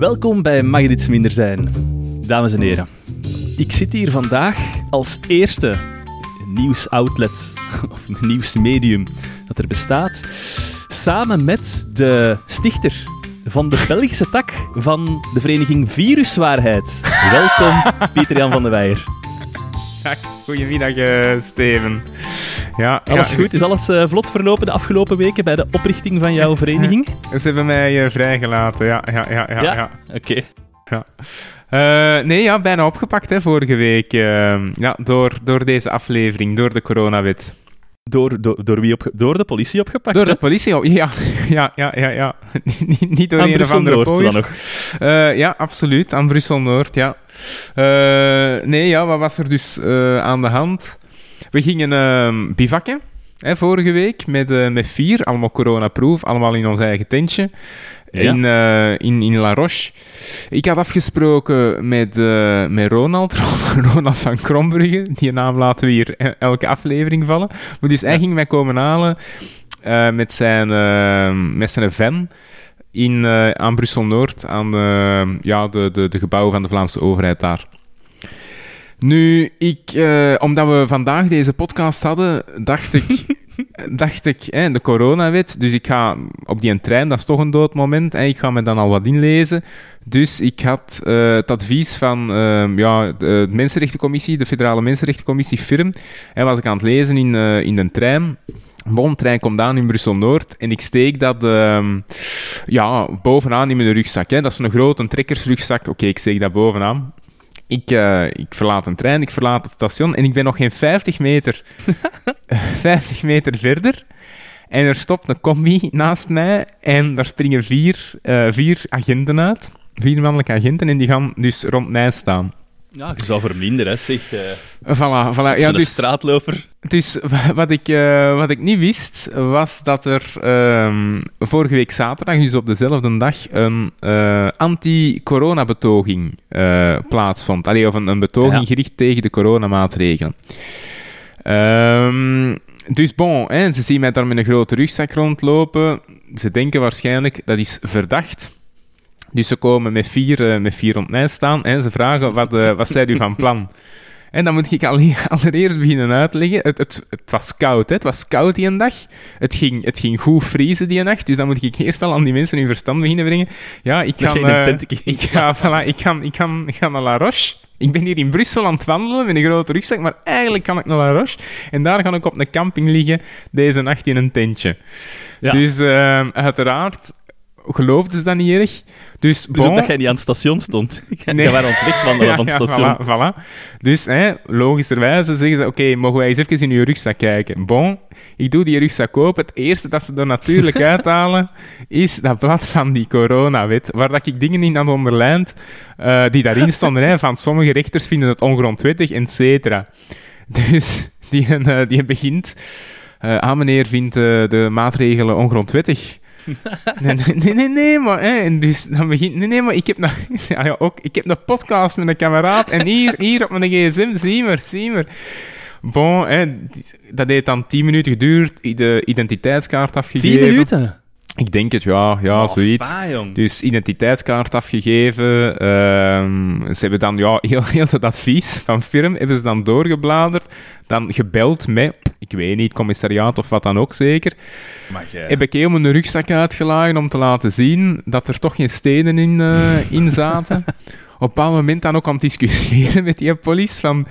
Welkom bij Mag iets minder zijn, dames en heren. Ik zit hier vandaag als eerste nieuwsoutlet of nieuwsmedium dat er bestaat, samen met de stichter van de Belgische tak van de vereniging Viruswaarheid. Welkom, Pieter-Jan van der Weijer. Goedemiddag, uh, Steven. Ja, alles goed? Is alles uh, vlot verlopen de afgelopen weken bij de oprichting van jouw vereniging? Ze hebben mij uh, vrijgelaten, ja. ja, ja, ja, ja. ja? Oké. Ja. Uh, nee, ja, bijna opgepakt hè, vorige week. ja, door, door deze aflevering, door de coronawet. Door, door, door wie op, door de politie opgepakt? Door de politie, ja, ja, ja, ja, ja. niet, niet door aan een of andere Noord dan nog. Uh, ja, absoluut, aan Brussel Noord, ja. Uh, nee, ja, wat was er dus uh, aan de hand? We gingen uh, bivakken hè, vorige week met, uh, met vier, allemaal coronaproof, allemaal in ons eigen tentje. Ja. In, uh, in, in La Roche. Ik had afgesproken met, uh, met Ronald, Ronald van Krombrugge. Die naam laten we hier elke aflevering vallen. Maar dus hij ging mij komen halen uh, met, zijn, met zijn van in, aan Brussel-Noord, aan ja, de, de, de gebouwen van de Vlaamse overheid daar. Nu, ik, uh, omdat we vandaag deze podcast hadden, dacht ik, dacht ik hè, de coronawet. Dus ik ga op die trein, dat is toch een dood moment. En ik ga me dan al wat inlezen. Dus ik had uh, het advies van uh, ja, de Mensenrechtencommissie, de Federale Mensenrechtencommissie FIRM. En was ik aan het lezen in, uh, in de trein. Bon, trein komt aan in Brussel-Noord en ik steek dat uh, ja, bovenaan in mijn rugzak. Hè. Dat is een grote trekkersrugzak. Oké, okay, ik steek dat bovenaan. Ik, uh, ik verlaat een trein, ik verlaat het station en ik ben nog geen 50 meter, 50 meter verder. En er stopt een combi naast mij en daar springen vier, uh, vier agenten uit. Vier mannelijke agenten en die gaan dus rond mij staan. Ja, je zou verminderen, hè, zeg. Uh, voilà, voilà. Ja, dus, straatloper. Dus wat ik, uh, wat ik niet wist, was dat er um, vorige week zaterdag, dus op dezelfde dag, een uh, anti-corona-betoging plaatsvond. Allee, of een, een betoging ja. gericht tegen de coronamaatregelen. Um, dus bon, hè, ze zien mij daar met een grote rugzak rondlopen. Ze denken waarschijnlijk, dat is verdacht. Dus ze komen met vier, uh, met vier rond mij staan en ze vragen, wat, uh, wat zijn u van plan? En dan moet ik allereerst beginnen uitleggen. Het, het, het was koud, hè? het was koud die dag. Het ging, het ging goed vriezen die nacht. Dus dan moet ik eerst al aan die mensen hun verstand beginnen brengen. Ja, ik ga, uh, ik, ga, voilà, ik, ga, ik, ga naar La Roche. Ik ben hier in Brussel aan het wandelen met een grote rugzak, maar eigenlijk kan ik naar La Roche. En daar ga ik op een camping liggen deze nacht in een tentje. Ja. Dus uh, uiteraard geloofden ze dat niet erg. Dus, dus bon, dat jij niet aan het station stond. nee. Je waren ja, van het station. Ja, voilà, voilà. Dus hè, logischerwijze zeggen ze, oké, okay, mogen wij eens even in uw rugzak kijken? Bon, ik doe die rugzak open. Het eerste dat ze er natuurlijk uithalen, is dat blad van die coronawet, waar dat ik dingen in had onderlijnd, uh, die daarin stonden, hè, van sommige rechters vinden het ongrondwettig, et cetera. Dus die, uh, die begint... Uh, ah, meneer vindt de maatregelen ongrondwettig. Nee, nee, nee, nee, maar... Hè, en dus dan begint... Nee, nee, maar ik heb nog... Ja, ja, ook, ik heb een podcast met een kameraad en hier, hier op mijn gsm, zie maar, zie maar. Bon, hè, dat heeft dan 10 minuten geduurd, de identiteitskaart afgegeven. 10 minuten? Ik denk het, ja, ja oh, zoiets. Fijn, dus identiteitskaart afgegeven. Um, ze hebben dan ja, heel, heel dat advies van firm hebben ze dan doorgebladerd. Dan gebeld met, ik weet niet, commissariaat of wat dan ook zeker. Heb ik helemaal een rugzak uitgelagen om te laten zien dat er toch geen stenen in, uh, in zaten. Op een bepaald moment dan ook aan het discussiëren met die police van...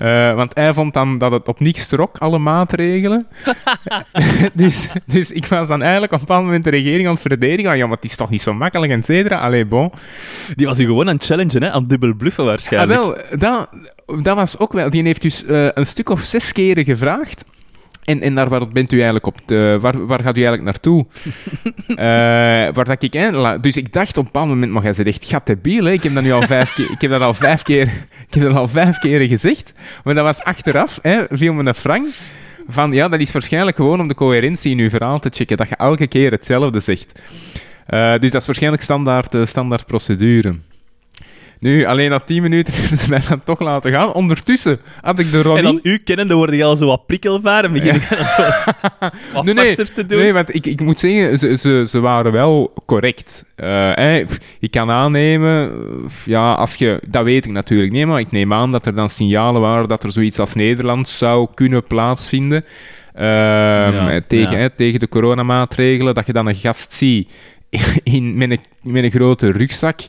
Uh, want hij vond dan dat het op niks trok, alle maatregelen. dus, dus ik was dan eigenlijk op een bepaald moment de regering aan het verdedigen. Ja, maar het is toch niet zo makkelijk, et cetera. Allee, bon. Die was u gewoon aan het challengen, hè? aan het dubbel bluffen waarschijnlijk. Ah, wel, dat, dat was ook wel... Die heeft dus uh, een stuk of zes keren gevraagd. En, en daar waar bent u eigenlijk op? De, waar, waar gaat u eigenlijk naartoe? uh, waar dat ik, hè, dus ik dacht op een bepaald moment, maar jij zegt echt gatdebiel, hè? Ik heb dat nu al vijf keer, ik heb dat al vijf keer, ik heb dat al vijf keren gezegd. Maar dat was achteraf, hè, viel me een frank. Van, ja, dat is waarschijnlijk gewoon om de coherentie in uw verhaal te checken, dat je elke keer hetzelfde zegt. Uh, dus dat is waarschijnlijk standaard, uh, standaard procedure. Nu, alleen na 10 minuten hebben ze mij dan toch laten gaan. Ondertussen had ik de Ronnie... En dan u kennende word je al zo wat prikkelbaar en begin zo wat Nee, nee, te doen. Nee, want ik, ik moet zeggen, ze, ze, ze waren wel correct. Eh, ik kan aannemen, eh, ja, als je, dat weet ik natuurlijk niet, maar ik neem aan dat er dan signalen waren dat er zoiets als Nederland zou kunnen plaatsvinden. Ehm, eh, tegen, ja. hè, tegen de coronamaatregelen, dat je dan een gast ziet in, met, een, met een grote rugzak.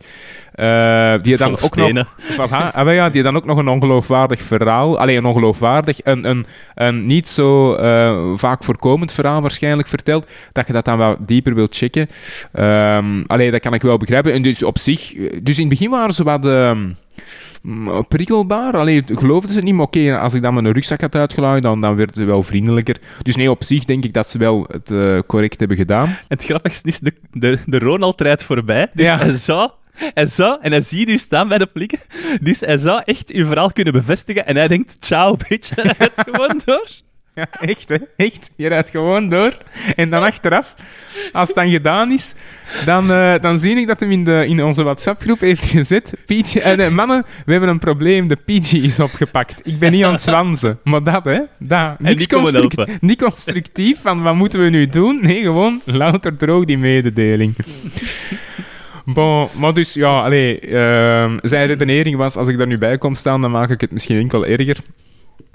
Eh, die dan ook nog. Voilà, ah, wel ja, die dan ook nog een ongeloofwaardig verhaal, alleen een ongeloofwaardig, een, een, een niet zo eh, vaak voorkomend verhaal waarschijnlijk vertelt, dat je dat dan wat dieper wilt checken. Ehm allee, dat kan ik wel begrijpen. En dus op zich, dus in het begin waren ze wat ehm, mm, prikkelbaar. Allee, geloofden ze niet, maar oké, als ik dan mijn rugzak had uitgeladen, dan, dan werden ze wel vriendelijker. Dus nee, op zich denk ik dat ze wel het eh, correct hebben gedaan. Het grappigste is, de, de, de Ronald rijdt voorbij, dus Ja. hij zou... Hij zou, en hij ziet u staan bij de flikken, dus hij zou echt uw verhaal kunnen bevestigen en hij denkt, ciao bitch, en hij rijdt gewoon door. Ja, echt hè, echt. Je rijdt gewoon door. En dan achteraf, als het dan gedaan is, dan, eh, dan zie ik dat hem in, de, in onze WhatsApp-groep heeft gezet. Eh, nee, mannen, we hebben een probleem, de PG is opgepakt. Ik ben niet aan het zwansen. Maar dat hè, dat. Niks construct- niet constructief van wat moeten we nu doen. Nee, gewoon louter droog die mededeling. Bon, maar dus ja, allee, ehm, zijn redenering was, als ik daar nu bij kom staan, dan maak ik het misschien enkel erger.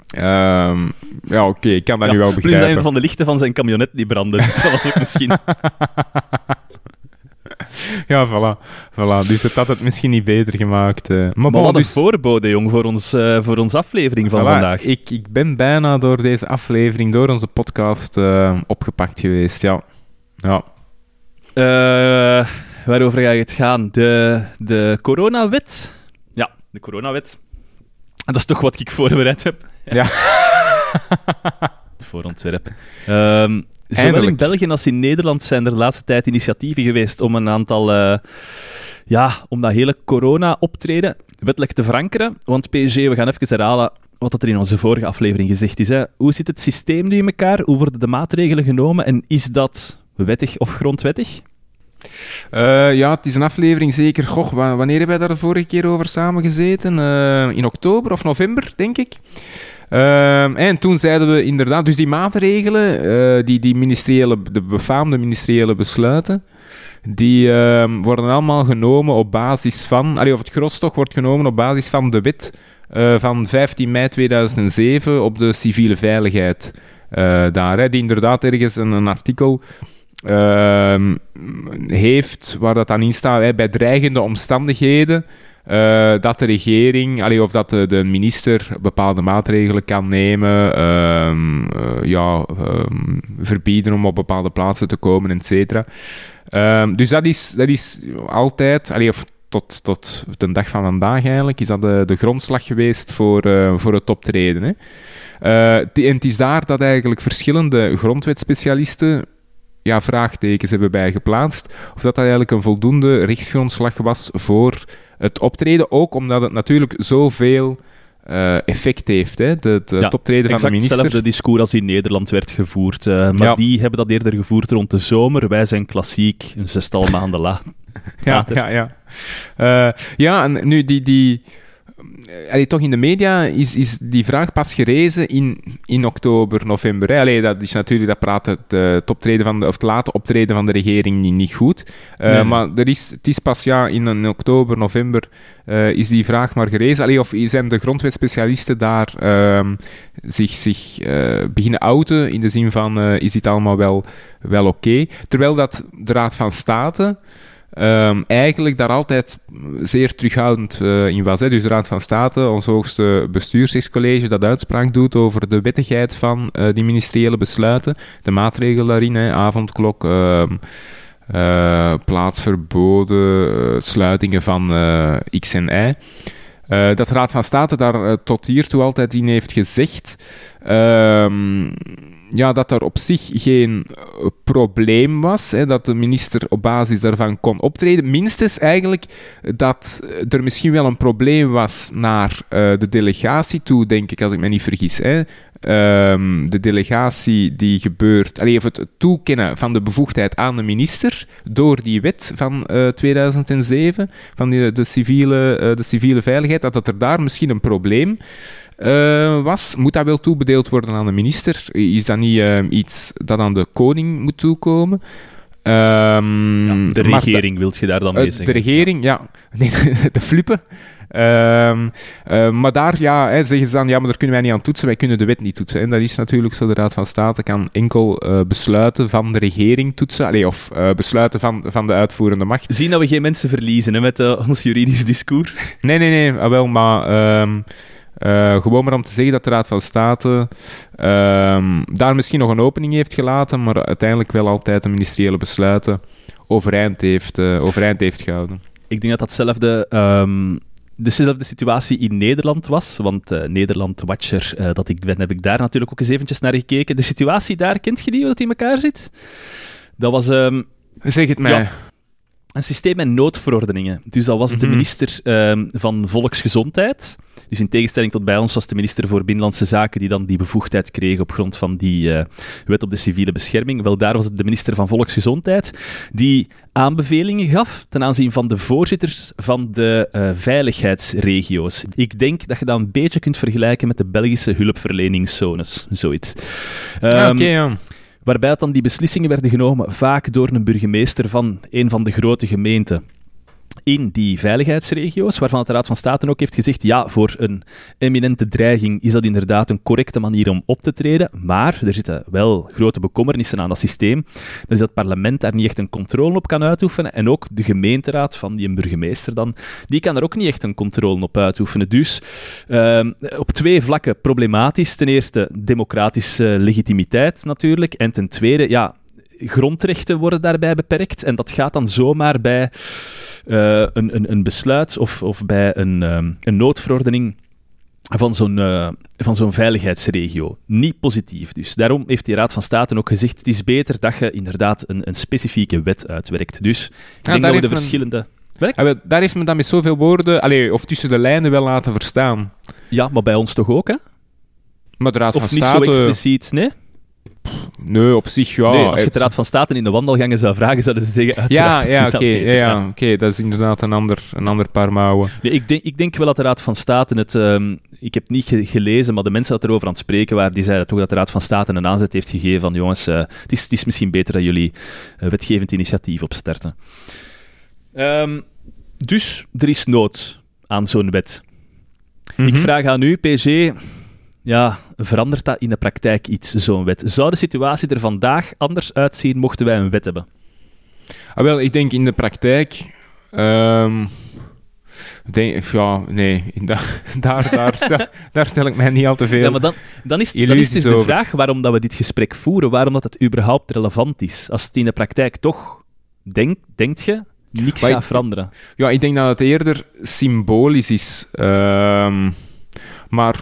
Ehm, ja, oké, ik kan dat nu wel plus begrijpen. een van de lichten van zijn camionet die brandde, dus dat was ook misschien... Ja, voilà, voilà. Dus het had het misschien niet beter gemaakt. eh. Maar, Maar bon, wat een dus, voorbode, jong, voor, ons, eh, voor onze aflevering van voilà, vandaag. Ik, ik ben bijna door deze aflevering, door onze podcast, eh, opgepakt geweest, ja. Ja. Waarover ga je het gaan? De, de coronawet? Ja, de coronawet. Dat is toch wat ik voorbereid heb. Ja. Het voorontwerp. Ehm zowel in. België als in Nederland zijn er de laatste tijd initiatieven geweest om een aantal... eh, ja, om dat hele corona-optreden wettelijk te verankeren. Want PSG, we gaan even herhalen wat dat er in onze vorige aflevering gezegd is. Hè. Hoe zit het systeem nu in elkaar? Hoe worden de maatregelen genomen? En is dat wettig of grondwettig? Eh, ja, het is een aflevering zeker. Goh, wa- wanneer hebben wij daar de vorige keer over samengezeten? Eh in oktober of november, denk ik. Ehm, en toen zeiden we inderdaad, dus die maatregelen, eh, die, die ministeriële, de befaamde ministeriële besluiten, die ehm, worden allemaal genomen op basis van, allee, of het gros toch wordt genomen op basis van de wet eh, van 15 mei 2007 op de civiele veiligheid. eh, daar, die inderdaad ergens een, artikel heeft, waar dat dan in staat, hè, bij dreigende omstandigheden, eh, dat de regering, allee, of dat de, de minister bepaalde maatregelen kan nemen, ehm, eh, ja, ehm, verbieden om op bepaalde plaatsen te komen, et cetera. Ehm, dus dat is, dat is altijd, allee, tot, tot de dag van vandaag eigenlijk, is dat de, de grondslag geweest voor, eh, voor het optreden. Hè. En het is daar dat eigenlijk verschillende grondwetspecialisten ja, vraagtekens hebben bij geplaatst. Of dat dat eigenlijk een voldoende rechtsgrondslag was voor het optreden. Ook omdat het natuurlijk zoveel eh, effect heeft. Hè? De, de, Ja, het optreden van de minister. hetzelfde discours als in Nederland werd gevoerd. eh, maar Ja. die hebben dat eerder gevoerd rond de zomer. Wij zijn klassiek, een zestal maanden laat. Ja, ja, ja. Eh, ja, en nu die... die allee, toch in de media is, is die vraag pas gerezen in, in oktober, november. Hè. Allee, dat is natuurlijk, dat praat het, eh, het optreden van de, of het late optreden van de regering niet, niet goed. Eh, Nee, nee. Maar er is, het is pas ja, in, in oktober, november eh, is die vraag maar gerezen. Allee, of zijn de grondwetspecialisten daar ehm, zich, zich eh, beginnen outen in de zin van eh, is dit allemaal wel, wel oké? Terwijl dat de Raad van State ehm, eigenlijk daar altijd zeer terughoudend eh, in was. Dus de Raad van State, ons hoogste bestuursrechtscollege, dat uitspraak doet over de wettigheid van eh, die ministeriële besluiten, de maatregelen daarin, avondklok, ehm, eh, plaatsverboden, sluitingen van X en Y. Dat de Raad van State daar tot hiertoe altijd in heeft gezegd ehm, ja, dat er op zich geen eh, probleem was, hè, dat de minister op basis daarvan kon optreden. Minstens eigenlijk dat er misschien wel een probleem was naar eh, de delegatie toe, denk ik, als ik me niet vergis. Hè. Ehm, de delegatie die gebeurt, allee, of het toekennen van de bevoegdheid aan de minister door die wet van 2007, van die, de, civiele, de civiele veiligheid, dat, dat er daar misschien een probleem uh, was. Moet dat wel toebedeeld worden aan de minister? Is dat niet uh, iets dat aan de koning moet toekomen? Um, ja, de regering wilt je daar dan mee uh, zeggen? De regering, ja. Nee, de flippen. Um, maar daar ja, hè, zeggen ze dan, ja, maar daar kunnen wij niet aan toetsen, wij kunnen de wet niet toetsen. En dat is natuurlijk zo, de Raad van State kan enkel uh, besluiten van de regering toetsen, of uh, besluiten van, van de uitvoerende macht. Zien dat we geen mensen verliezen hè, met ons juridisch discours? Nee, nee, nee, ah, wel, maar... Um, uh, gewoon maar om te zeggen dat de Raad van State uh, daar misschien nog een opening heeft gelaten, maar uiteindelijk wel altijd de ministeriële besluiten overeind heeft, overeind heeft gehouden. Ik denk dat datzelfde. Um, dezelfde situatie in Nederland was. Want uh, Nederland Watcher, uh, dat ik ben, heb ik daar natuurlijk ook eens eventjes naar gekeken. De situatie daar, kent je die, hoe dat in elkaar zit? Dat was... Um, zeg het mij. Ja, een systeem met noodverordeningen. Dus dat was de mhm. minister uh, van Volksgezondheid. Dus in tegenstelling tot bij ons was de minister voor Binnenlandse Zaken die dan die bevoegdheid kreeg op grond van die uh, wet op de civiele bescherming. Wel, daar was het de minister van Volksgezondheid die aanbevelingen gaf ten aanzien van de voorzitters van de uh, veiligheidsregio's. Ik denk dat je dat een beetje kunt vergelijken met de Belgische hulpverleningszones, zoiets. Um, ah, Oké, ja waarbij dan die beslissingen werden genomen vaak door een burgemeester van een van de grote gemeenten in die veiligheidsregio's, waarvan de Raad van State ook heeft gezegd, ja, voor een eminente dreiging is dat inderdaad een correcte manier om op te treden, maar er zitten wel grote bekommernissen aan dat systeem. Dus dat het parlement daar niet echt een controle op kan uitoefenen en ook de gemeenteraad van die burgemeester dan, die kan er ook niet echt een controle op uitoefenen. Dus uh, op twee vlakken problematisch. Ten eerste democratische legitimiteit natuurlijk en ten tweede, ja, grondrechten worden daarbij beperkt. En dat gaat dan zomaar bij uh, een, een, een, besluit of, of bij een, um, een noodverordening van zo'n, uh, van zo'n veiligheidsregio. Niet positief dus. Daarom heeft die Raad van State ook gezegd: het is beter dat je inderdaad een, een specifieke wet uitwerkt. Dus ik ja, denk dat we de verschillende. Ja, daar heeft men dan met zoveel woorden, allez, of tussen de lijnen wel laten verstaan. Ja, maar bij ons toch ook, hè? Maar de Raad of van niet State... zo expliciet, nee? Nee, op zich ja. Nee, als je de Raad van State in de wandelgangen zou vragen, zouden ze zeggen... Ja, ja oké, ja, dat is inderdaad een ander, een ander paar mouwen. Nee, ik, denk, ik denk wel dat de Raad van State het... Um, ik heb niet gelezen, maar de mensen dat erover aan het spreken waren, die zeiden toch dat de Raad van State een aanzet heeft gegeven van jongens, uh, het, is, het is misschien beter dat jullie uh, wetgevend initiatief opstarten. Um, dus, er is nood aan zo'n wet. Mm -hmm. Ik vraag aan u, PG, ja, verandert dat in de praktijk iets, zo'n wet? Zou de situatie er vandaag anders uitzien mochten wij een wet hebben? Ah, wel, ik denk in de praktijk. Um, denk, ja, nee, da, daar, daar, stel, daar stel ik mij niet al te veel. Ja, maar dan, dan is, dan is dus de vraag waarom dat we dit gesprek voeren, waarom dat het überhaupt relevant is. Als het in de praktijk toch, denk, denkt je, niks gaat veranderen. Ja, ik denk dat het eerder symbolisch is. Um, maar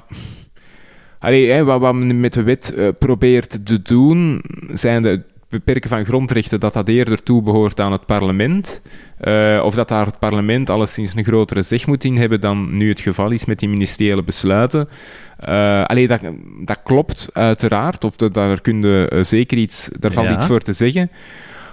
Allee, hè, wat, wat men met de wet uh, probeert te doen, zijn de beperken van grondrechten, dat dat eerder toebehoort aan het parlement. Uh, of dat daar het parlement alleszins een grotere zeg moet in hebben dan nu het geval is met die ministeriële besluiten. Uh, allee, dat, dat klopt uiteraard, of daar kun je zeker iets, daar valt iets voor te zeggen.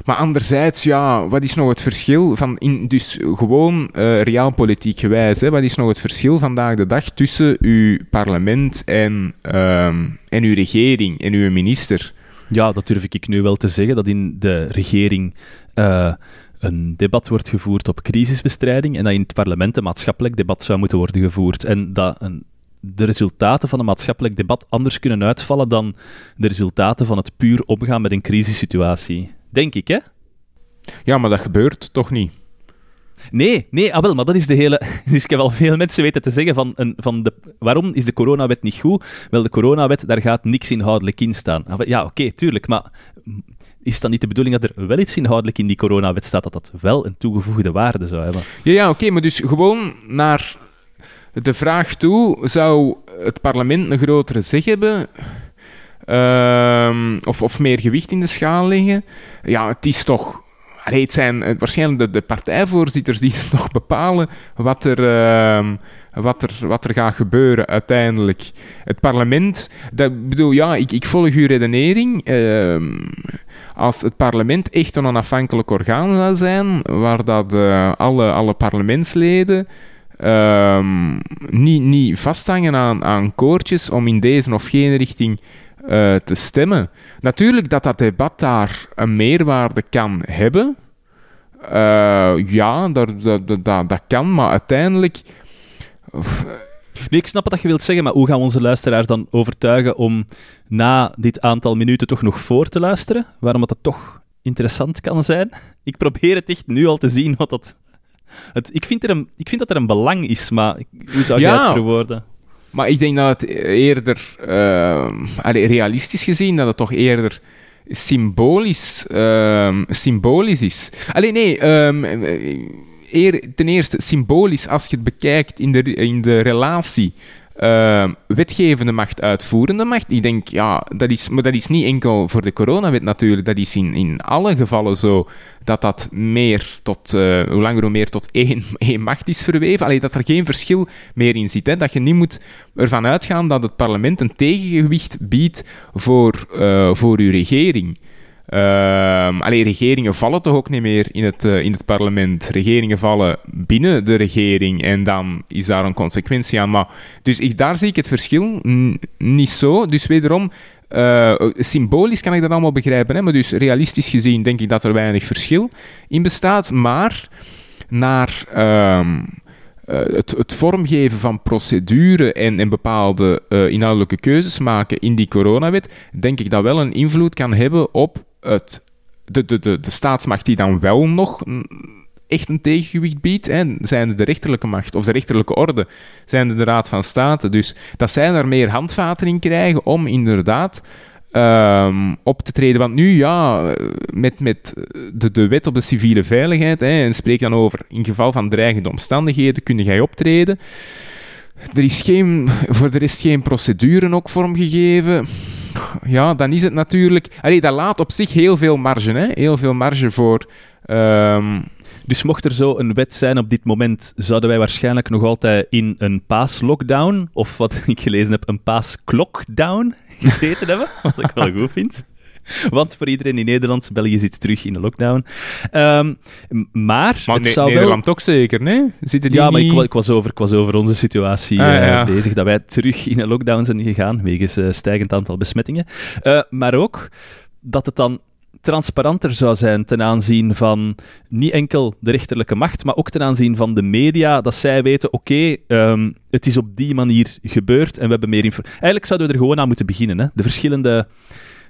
Maar anderzijds, ja, wat is nog het verschil van, in, dus gewoon uh, realpolitiek gewijs, hè, wat is nog het verschil vandaag de dag tussen uw parlement en, uh, en uw regering en uw minister? Ja, dat durf ik nu wel te zeggen, dat in de regering uh, een debat wordt gevoerd op crisisbestrijding en dat in het parlement een maatschappelijk debat zou moeten worden gevoerd. En dat de resultaten van een maatschappelijk debat anders kunnen uitvallen dan de resultaten van het puur omgaan met een crisissituatie. Denk ik, hè? Ja, maar dat gebeurt toch niet? Nee, nee, ah wel, maar dat is de hele... Dus ik heb al veel mensen weten te zeggen van, een, van de, waarom is de coronawet niet goed? Wel, de coronawet, daar gaat niks inhoudelijk in staan. Ah, ja, oké, tuurlijk, maar is dan niet de bedoeling dat er wel iets inhoudelijk in die coronawet staat, dat dat wel een toegevoegde waarde zou hebben? Ja, ja oké, maar dus gewoon naar de vraag toe, zou het parlement een grotere zeg hebben? Ehm, of, of meer gewicht in de schaal leggen? Ja, het is toch... Het zijn eh, waarschijnlijk de, partijvoorzitters die toch bepalen wat er, ehm, wat, er, wat er gaat gebeuren uiteindelijk. Het parlement, dat bedoel, ja, ik, ik volg uw redenering. Ehm, als het parlement echt een onafhankelijk orgaan zou zijn, waar dat eh, alle, alle parlementsleden niet, niet vasthangen aan, aan koortjes om in deze of geen richting eh, te stemmen. Natuurlijk dat dat debat daar een meerwaarde kan hebben. Eh, ja, dat, dat, dat, dat kan, maar uiteindelijk. Nee, ik snap wat je wilt zeggen, maar hoe gaan we onze luisteraars dan overtuigen om na dit aantal minuten toch nog voor te luisteren? Waarom dat het toch interessant kan zijn? Ik probeer het echt nu al te zien wat dat... Het, ik, vind er een, ik vind dat er een belang is, maar hoe zou je Ja. het verwoorden? Maar ik denk dat het eerder, allee, realistisch gezien, dat het toch eerder symbolisch, ehm, symbolisch is. Alleen nee, ehm, eh, eer, ten eerste symbolisch als je het bekijkt in de, in de relatie. Ehm, wetgevende macht, uitvoerende macht. Ik denk, ja, dat is, maar dat is niet enkel voor de coronawet natuurlijk. Dat is in, in alle gevallen zo dat dat meer tot, eh, hoe langer hoe meer tot één, macht is verweven. Allee, dat er geen verschil meer in zit. Hè. Dat je niet moet ervan uitgaan dat het parlement een tegengewicht biedt voor, eh, voor uw regering. Ehm allee, regeringen vallen toch ook niet meer in het, eh, in het parlement. Regeringen vallen binnen de regering en dan is daar een consequentie aan. Maar, dus ik, daar zie ik het verschil niet zo. Dus wederom, eh, symbolisch kan ik dat allemaal begrijpen. Hè? Maar dus realistisch gezien denk ik dat er weinig verschil in bestaat. Maar naar ehm, eh, het, het vormgeven van procedure en, en bepaalde inhoudelijke keuzes maken in die coronawet, denk ik dat wel een invloed kan hebben op het, de, de, de, de staatsmacht die dan wel nog echt een tegengewicht biedt, hè, zijn de rechterlijke macht of de rechterlijke orde, zijn de Raad van State. Dus dat zij daar meer handvaten in krijgen om inderdaad ehm, op te treden. Want nu, ja, met, met de, de wet op de civiele veiligheid, hè, en spreek dan over in geval van dreigende omstandigheden, kun jij optreden. Er is geen, voor de rest geen procedure ook vormgegeven. Ja, dan is het natuurlijk... Allee, dat laat op zich heel veel marge, hè. Heel veel marge voor... ehm, Dus mocht er zo een wet zijn op dit moment, zouden wij waarschijnlijk nog altijd in een paaslockdown, of wat ik gelezen heb, een paasklokdown gezeten hebben, wat ik wel goed vind. Want voor iedereen in Nederland, België zit terug in de lockdown. Ehm, maar, maar het Ne- zou wel... Nederland ook zeker, nee? Zitten die Ja, maar ik, niet- wa- ik, was over, ik was over onze situatie Ah, eh, ja. bezig, dat wij terug in een lockdown zijn gegaan, wegens eh, stijgend aantal besmettingen. Eh, maar ook dat het dan transparanter zou zijn ten aanzien van niet enkel de rechterlijke macht, maar ook ten aanzien van de media, dat zij weten, oké, ehm, het is op die manier gebeurd en we hebben meer info. Eigenlijk zouden we er gewoon aan moeten beginnen, hè? de verschillende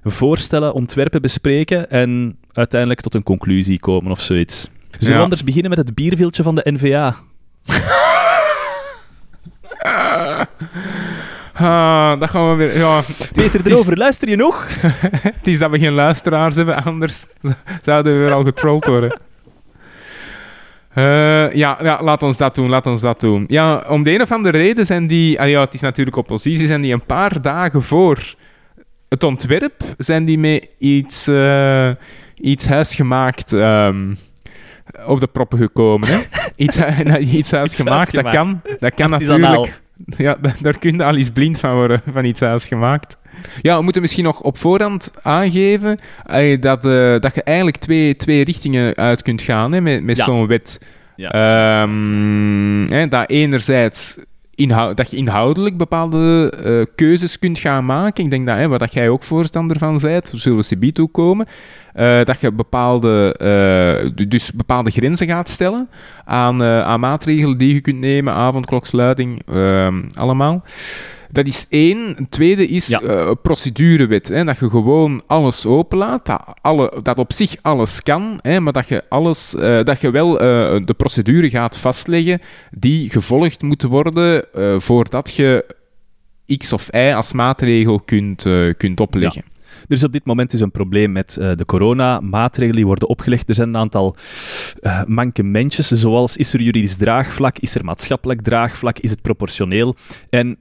voorstellen, ontwerpen bespreken en uiteindelijk tot een conclusie komen of zoiets. Zullen we anders beginnen met het bierviltje van de NVA? Ah, dat gaan we weer... Ja, Peter is- erover, luister je nog? Het is dat we geen luisteraars hebben, anders zouden we weer al getrold worden. Eh, ja, ja, laat ons dat doen, laat ons dat doen. Ja, om de een of andere reden zijn die... ah ja, het is natuurlijk oppositie, zijn die een paar dagen voor het ontwerp, zijn die met iets, eh, iets huisgemaakt ehm, op de proppen gekomen. Hè? Iets, hu- iets huisgemaakt, dat kan, dat kan natuurlijk... Ja, da- daar kun je al eens blind van worden, van iets huisgemaakt. Ja, we moeten misschien nog op voorhand aangeven eh, dat, eh, dat je eigenlijk twee, twee richtingen uit kunt gaan hè, met, met Ja. zo'n wet. Ja. Ehm, hè, dat enerzijds inhou- dat je inhoudelijk bepaalde eh, keuzes kunt gaan maken. Ik denk dat, hè, waar dat jij ook voorstander van bent, daar zullen we subiet toe komen. eh, dat je bepaalde, eh, du- dus bepaalde grenzen gaat stellen aan, aan maatregelen die je kunt nemen, avondkloksluiting, ehm, allemaal. Dat is één. Een tweede is Ja. eh, procedurewet. Hè, dat je gewoon alles openlaat. Dat, alle, dat op zich alles kan, hè, maar dat je, alles, eh, dat je wel eh, de procedure gaat vastleggen die gevolgd moet worden voordat je X of Y als maatregel kunt, kunt opleggen. Er is op dit moment dus een probleem met uh, de coronamaatregelen die worden opgelegd. Er zijn een aantal uh, mankementjes, zoals is er juridisch draagvlak, is er maatschappelijk draagvlak, is het proportioneel? En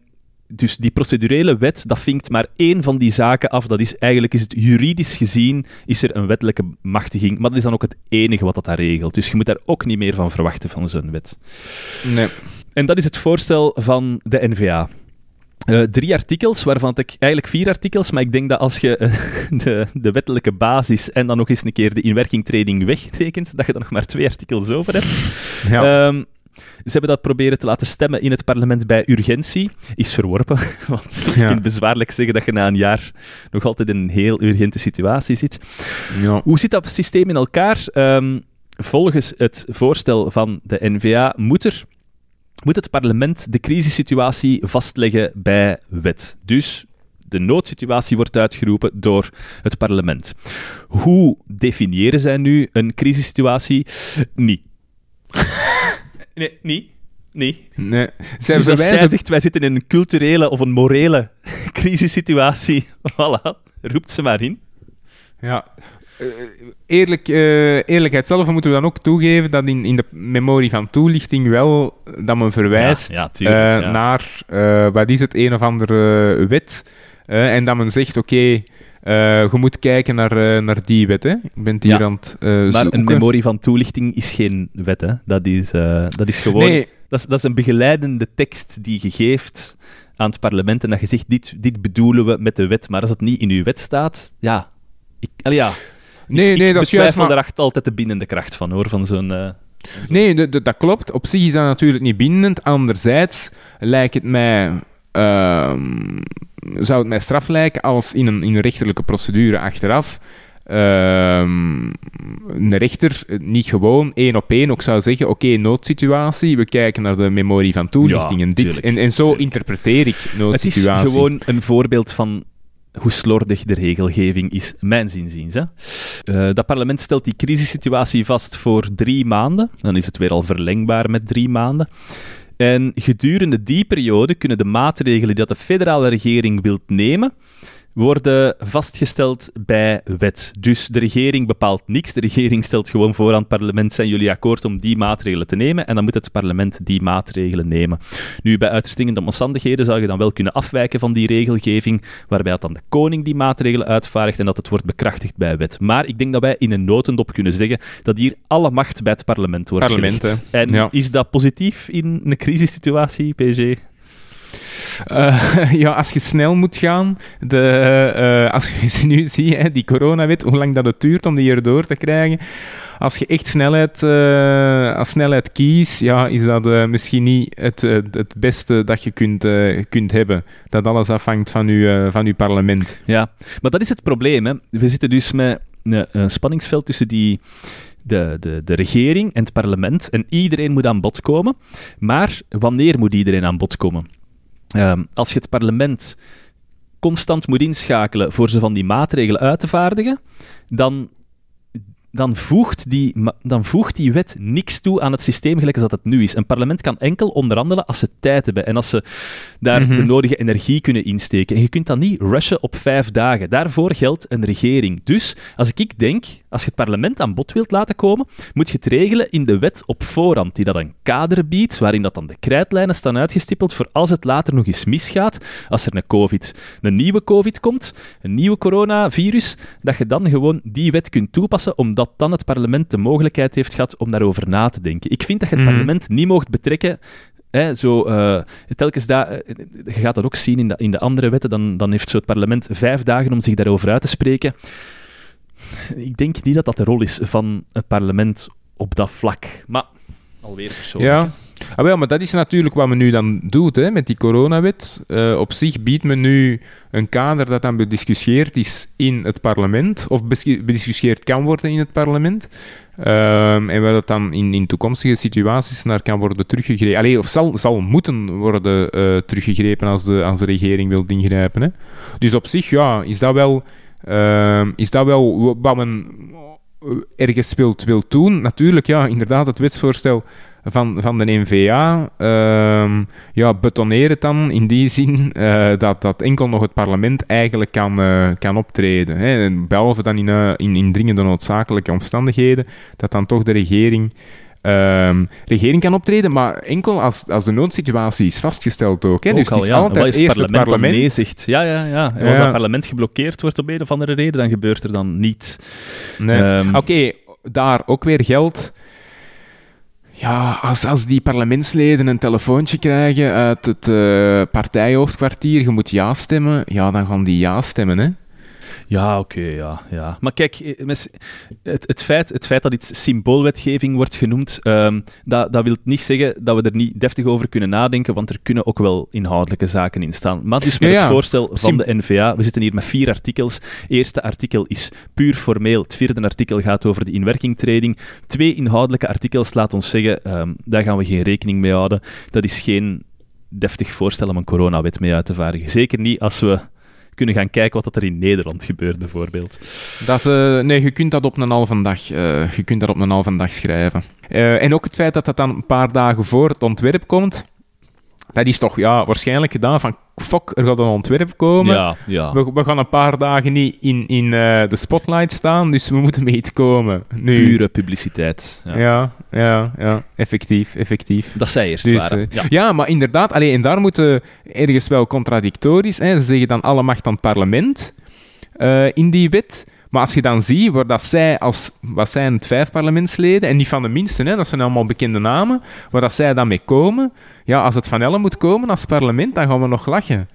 dus die procedurele wet, dat vinkt maar één van die zaken af. Dat is eigenlijk, is het juridisch gezien, is er een wettelijke machtiging. Maar dat is dan ook het enige wat dat daar regelt. Dus je moet daar ook niet meer van verwachten van zo'n wet. Nee. En dat is het voorstel van de NVA. Uh, drie artikels, waarvan ik eigenlijk vier artikels, maar ik denk dat als je uh, de, de, wettelijke basis en dan nog eens een keer de inwerkingtreding wegrekent, dat je er nog maar twee artikels over hebt. Ja. Um, ze hebben dat proberen te laten stemmen in het parlement bij urgentie. Is verworpen, want je kunt bezwaarlijk zeggen dat je na een jaar nog altijd in een heel urgente situatie zit. Ja. Hoe zit dat systeem in elkaar? Um, volgens het voorstel van de NVA moet er moet het parlement de crisissituatie vastleggen bij wet. Dus de noodsituatie wordt uitgeroepen door het parlement. Hoe definiëren zij nu een crisissituatie? Niet. nee, niet. Nee. nee. Zij dus als jij zegt, wij zitten in een culturele of een morele crisissituatie, voilà, roept ze maar in. Ja, uh, eerlijk, uh, eerlijkheidshalve moeten we dan ook toegeven dat in, in de memorie van toelichting wel dat men verwijst ja, ja, tuurlijk, uh, naar, wat is het, een of andere wet. en dat men zegt, oké, okay, je moet kijken naar, naar die wet. Hè. Ik ben hier ja, aan het Maar zoeken. een memorie van toelichting is geen wet. Hè. Dat, is, dat is gewoon... Nee. Dat, is, dat is een begeleidende tekst die je geeft aan het parlement en dat je zegt, dit, dit bedoelen we met de wet. Maar als het niet in uw wet staat, ja... Ik, al ja Nee, ik, nee, ik dat is juist. Maar... er altijd de bindende kracht van, hoor, van zo'n... Zo. Nee, dat klopt. Op zich is dat natuurlijk niet bindend. Anderzijds lijkt het mij... Uh, zou het mij straf lijken als in een, in een rechterlijke procedure achteraf uh, een rechter niet gewoon één op één ook zou zeggen: Oké, okay, noodsituatie, we kijken naar de memorie van toelichting ja, en, dit, en, en zo tuurlijk. interpreteer ik noodsituatie. Het is gewoon een voorbeeld van hoe slordig de regelgeving is, mijn zinziens. Hè. Uh, dat parlement stelt die crisissituatie vast voor drie maanden. Dan is het weer al verlengbaar met drie maanden. En gedurende die periode kunnen de maatregelen die de federale regering wilt nemen, worden vastgesteld bij wet. Dus de regering bepaalt niks. De regering stelt gewoon voor aan het parlement: zijn jullie akkoord om die maatregelen te nemen? En dan moet het parlement die maatregelen nemen. Nu, bij uiterst dringende omstandigheden zou je dan wel kunnen afwijken van die regelgeving, waarbij het dan de koning die maatregelen uitvaardigt en dat het wordt bekrachtigd bij wet. Maar ik denk dat wij in een notendop kunnen zeggen dat hier alle macht bij het parlement wordt parlement, gelegd. En ja. is dat positief in een crisissituatie, PG? Uh, ja, als je snel moet gaan, de, uh, als je nu ziet, hè, die coronawet, hoe lang dat het duurt om die erdoor te krijgen. Als je echt snelheid, uh, als snelheid kiest, ja, is dat misschien niet het, het beste dat je kunt, kunt hebben. Dat alles afhangt van je, van uw parlement. Ja, maar dat is het probleem. Hè. We zitten dus met een, een spanningsveld tussen die de, de, de regering en het parlement. En iedereen moet aan bod komen. Maar wanneer moet iedereen aan bod komen? Um, als je het parlement constant moet inschakelen voor ze van die maatregelen uit te vaardigen, dan, dan, voegt die, dan voegt die wet niks toe aan het systeem gelijk als dat het nu is. Een parlement kan enkel onderhandelen als ze tijd hebben en als ze daar Mhm. de nodige energie kunnen insteken. En je kunt dat niet rushen op vijf dagen. Daarvoor geldt een regering. Dus als ik denk, als je het parlement aan bod wilt laten komen, moet je het regelen in de wet op voorhand, die dat een kader biedt, waarin dat dan de krijtlijnen staan uitgestippeld voor als het later nog eens misgaat, als er een COVID, een nieuwe COVID komt, een nieuwe coronavirus, dat je dan gewoon die wet kunt toepassen, omdat dan het parlement de mogelijkheid heeft gehad om daarover na te denken. Ik vind dat je het Mhm. parlement niet mocht betrekken Hè, zo, eh, telkens da- eh, je gaat dat ook zien in de, in de andere wetten, dan, dan heeft zo het parlement vijf dagen om zich daarover uit te spreken. Ik denk niet dat dat de rol is van het parlement op dat vlak. Maar, alweer persoonlijk. Ja. Ah, maar dat is natuurlijk wat men nu dan doet hè, met die coronawet. Eh, op zich biedt men nu een kader dat dan bediscussieerd is in het parlement, of bediscussieerd kan worden in het parlement. Ehm, en waar dat dan in, in toekomstige situaties naar kan worden teruggegrepen. Allee, of zal, zal moeten worden eh, teruggegrepen als de, als de regering wil ingrijpen. Hè. Dus op zich, ja, is dat wel, ehm, is dat wel wat men ergens wilt, wilt doen. Natuurlijk, ja, inderdaad, het wetsvoorstel van, van de NVA ehm, ja, betoneren het dan in die zin eh, dat, dat enkel nog het parlement eigenlijk kan, eh, kan optreden. Hè. Behalve dan in, eh, in, in dringende noodzakelijke omstandigheden, dat dan toch de regering, ehm, regering kan optreden, maar enkel als, als de noodsituatie is vastgesteld ook. Hè. Ook dus al, het is ja. altijd Wat is het eerst het parlement? Ja, ja, ja. En als Ja. dat parlement geblokkeerd wordt op een of andere reden, dan gebeurt er dan niet. Nee. Ehm, Oké, daar ook weer geld. Ja, als, als die parlementsleden een telefoontje krijgen uit het eh, partijhoofdkwartier, je moet ja stemmen, ja, dan gaan die ja stemmen, hè. Ja, oké, ja, ja. Maar kijk, eh, het, het, feit, het feit dat iets symboolwetgeving wordt genoemd, ehm, dat, dat wil niet zeggen dat we er niet deftig over kunnen nadenken, want er kunnen ook wel inhoudelijke zaken in staan. Maar dus met Ja, ja. het voorstel van de NVA, we zitten hier met vier artikels. Eerste artikel is puur formeel, het vierde artikel gaat over de inwerkingtreding. Twee inhoudelijke artikels, laat ons zeggen, ehm, daar gaan we geen rekening mee houden. Dat is geen deftig voorstel om een coronawet mee uit te vaardigen. Zeker niet als we kunnen gaan kijken wat er in Nederland gebeurt, bijvoorbeeld. Dat, eh, nee, je kunt dat op een halve dag, eh, je kunt dat op een halve dag schrijven. Eh, en ook het feit dat dat dan een paar dagen voor het ontwerp komt, dat is toch ja, waarschijnlijk gedaan van, fuck, er gaat een ontwerp komen. Ja, ja. We, we gaan een paar dagen niet in, in eh, de spotlight staan, dus we moeten mee iets komen. Nu, Pure publiciteit. Ja. Ja, ja, ja, effectief, effectief. Dat zij eerst Dus, waren. eh, Ja. ja. maar inderdaad, allee, en daar moeten ergens wel contradictorisch. Hè, ze zeggen dan alle macht aan het parlement eh, in die wet. Maar als je dan ziet waar dat zij als, wat zijn het vijf parlementsleden, en niet van de minste, hè, dat zijn allemaal bekende namen, waar dat zij dan mee komen, ja, als het van Ellen moet komen als parlement, dan gaan we nog lachen.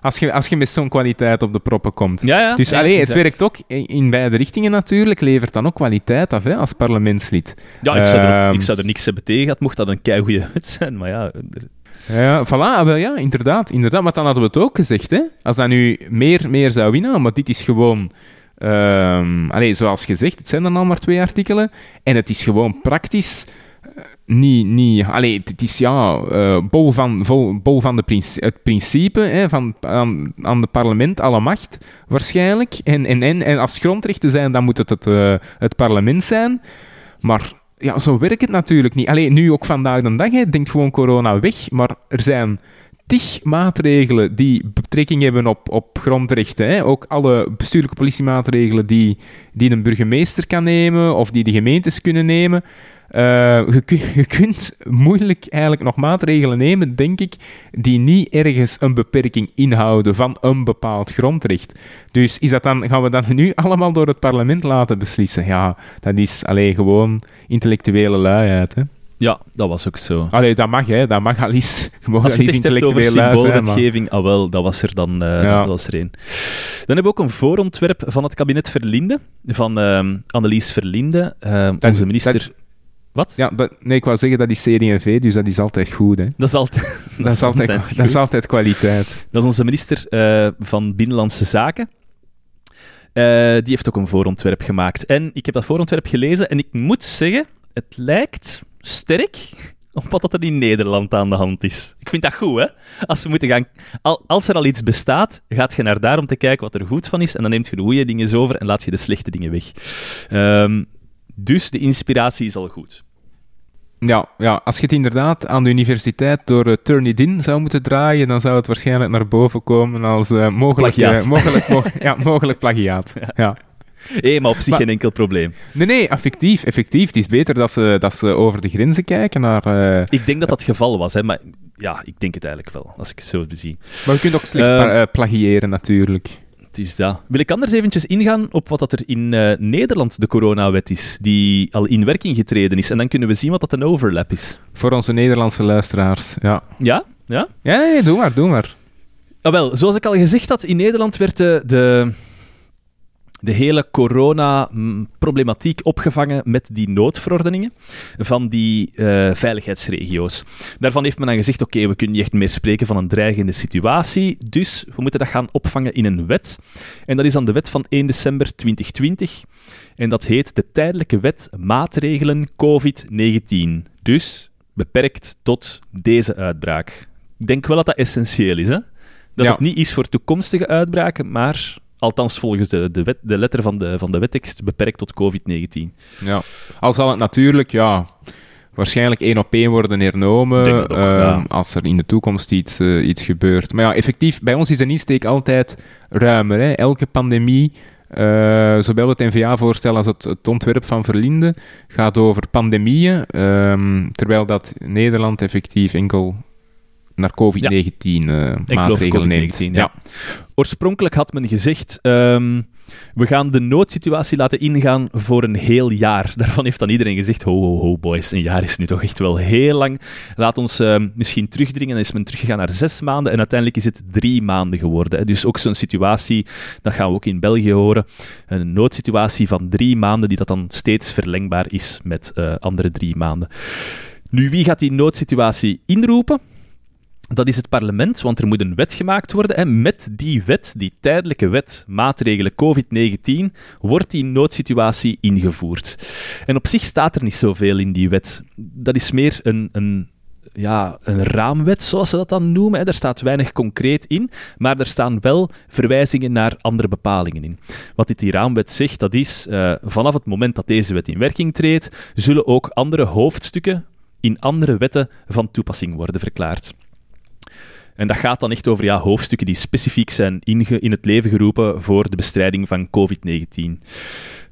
Als je, als je met zo'n kwaliteit op de proppen komt. Ja, ja. Dus ja, allee, het werkt ook in in beide richtingen natuurlijk, levert dan ook kwaliteit af hè, als parlementslid. Ja, ik zou, er, Ehm, ik zou er niks hebben tegen gehad, mocht dat een keigoede wet zijn. Maar ja, Ja, voilà, ah, wel ja, inderdaad, inderdaad. Maar dan hadden we het ook gezegd, hè. Als dat nu meer, meer zou winnen, maar dit is gewoon... ehm allee, zoals gezegd, het zijn dan al maar twee artikelen. En het is gewoon praktisch... eh, Niet, niet, allee, het is ja, eh, bol van, vol, bol van de princi- het principe van aan, het parlement alle macht, waarschijnlijk. En, en, en, en als grondrechten zijn, dan moet het het, eh, het parlement zijn. Maar ja, zo werkt het natuurlijk niet. Alleen nu ook vandaag de dag, hè, denkt gewoon corona weg. Maar er zijn tig maatregelen die betrekking hebben op, op grondrechten. Hè. Ook alle bestuurlijke politiemaatregelen die, die een burgemeester kan nemen of die de gemeentes kunnen nemen. Eh, je, kun- je kunt moeilijk eigenlijk nog maatregelen nemen, denk ik, die niet ergens een beperking inhouden van een bepaald grondrecht. Dus is dat dan, gaan we dat nu allemaal door het parlement laten beslissen? Ja, dat is alleen gewoon intellectuele luiheid. Hè? Ja, dat was ook zo. Allee, dat mag, hè. Dat mag al eens. Gewoon Als je het echt hebt over symboolwetgeving, ah wel, dat was er dan eh, Ja. dat was er één. Dan hebben we ook een voorontwerp van het kabinet Verlinde, van ehm, Annelies Verlinde, ehm, Dat- onze minister... Wat? Ja, dat, nee, ik wou zeggen dat is CD&V, dus dat is altijd goed, hè. Dat is altijd, Dat, is, altijd, altijd dat is goed. altijd kwaliteit. Dat is onze minister eh, van Binnenlandse Zaken. Eh, die heeft ook een voorontwerp gemaakt. En ik heb dat voorontwerp gelezen en ik moet zeggen, het lijkt sterk op wat dat er in Nederland aan de hand is. Ik vind dat goed, hè? Als, we moeten gaan, al, als er al iets bestaat, gaat je naar daar om te kijken wat er goed van is en dan neemt je de goede dingen over en laat je de slechte dingen weg. Ehm, dus de inspiratie is al goed. Ja, ja, als je het inderdaad aan de universiteit door uh, Turnitin zou moeten draaien, dan zou het waarschijnlijk naar boven komen als eh, mogelijk, Plagiaat. eh, mogelijk, mo- ja, mogelijk plagiaat. Ja. Hé, maar op zich Maar- geen enkel probleem. Nee, nee, effectief, effectief. Het is beter dat ze, dat ze over de grenzen kijken naar... eh, Ik denk dat dat het geval was, hè, maar ja, ik denk het eigenlijk wel, als ik het zo bezie. maar je kunt ook slecht Eh, pa- eh, plagiëren, natuurlijk. Het is dat. Wil ik anders eventjes ingaan op wat dat er in eh, Nederland de coronawet is, die al in werking getreden is. En dan kunnen we zien wat dat een overlap is. Voor onze Nederlandse luisteraars, ja. Ja? Ja? Ja, nee, doe maar, doe maar. Ah, wel, zoals ik al gezegd had, in Nederland werd de, de, de hele corona-problematiek opgevangen met die noodverordeningen van die eh, veiligheidsregio's. Daarvan heeft men dan gezegd, oké, we kunnen niet echt meer spreken van een dreigende situatie, dus we moeten dat gaan opvangen in een wet. En dat is dan de wet van 1 december 2020. En dat heet de Tijdelijke Wet Maatregelen COVID-19. Dus beperkt tot deze uitbraak. Ik denk wel dat dat essentieel is, hè? Dat Ja. het niet is voor toekomstige uitbraken, maar althans volgens de, de, wet, de letter van de, van de wettekst beperkt tot COVID-19. Ja. Al zal het natuurlijk, ja, waarschijnlijk één op één worden hernomen ook, ehm, ja. als er in de toekomst iets, eh, iets gebeurt. Maar ja, effectief, bij ons is de insteek altijd ruimer. Hè? Elke pandemie, eh, zowel het NVA-voorstel als het, het ontwerp van Verlinde, gaat over pandemieën, ehm, terwijl dat Nederland effectief enkel naar COVID-19 eh, over maatregelen neemt. COVID-19, ja. Oorspronkelijk had men gezegd, ehm, we gaan de noodsituatie laten ingaan voor een heel jaar. Daarvan heeft dan iedereen gezegd, ho, ho, ho, boys, een jaar is nu toch echt wel heel lang. Laat ons ehm, misschien terugdringen. Dan is men teruggegaan naar zes maanden en uiteindelijk is het drie maanden geworden. hè. Dus ook zo'n situatie, dat gaan we ook in België horen, een noodsituatie van drie maanden die dat dan steeds verlengbaar is met eh, andere drie maanden. Nu, wie gaat die noodsituatie inroepen? Dat is het parlement, want er moet een wet gemaakt worden. En met die wet, die tijdelijke wet, maatregelen COVID-19, wordt die noodsituatie ingevoerd. En op zich staat er niet zoveel in die wet. Dat is meer een, een, ja, een raamwet, zoals ze dat dan noemen. Daar staat weinig concreet in, maar er staan wel verwijzingen naar andere bepalingen in. Wat dit die raamwet zegt, dat is, eh, vanaf het moment dat deze wet in werking treedt, zullen ook andere hoofdstukken in andere wetten van toepassing worden verklaard. En dat gaat dan echt over ja, hoofdstukken die specifiek zijn in het leven geroepen voor de bestrijding van COVID-19.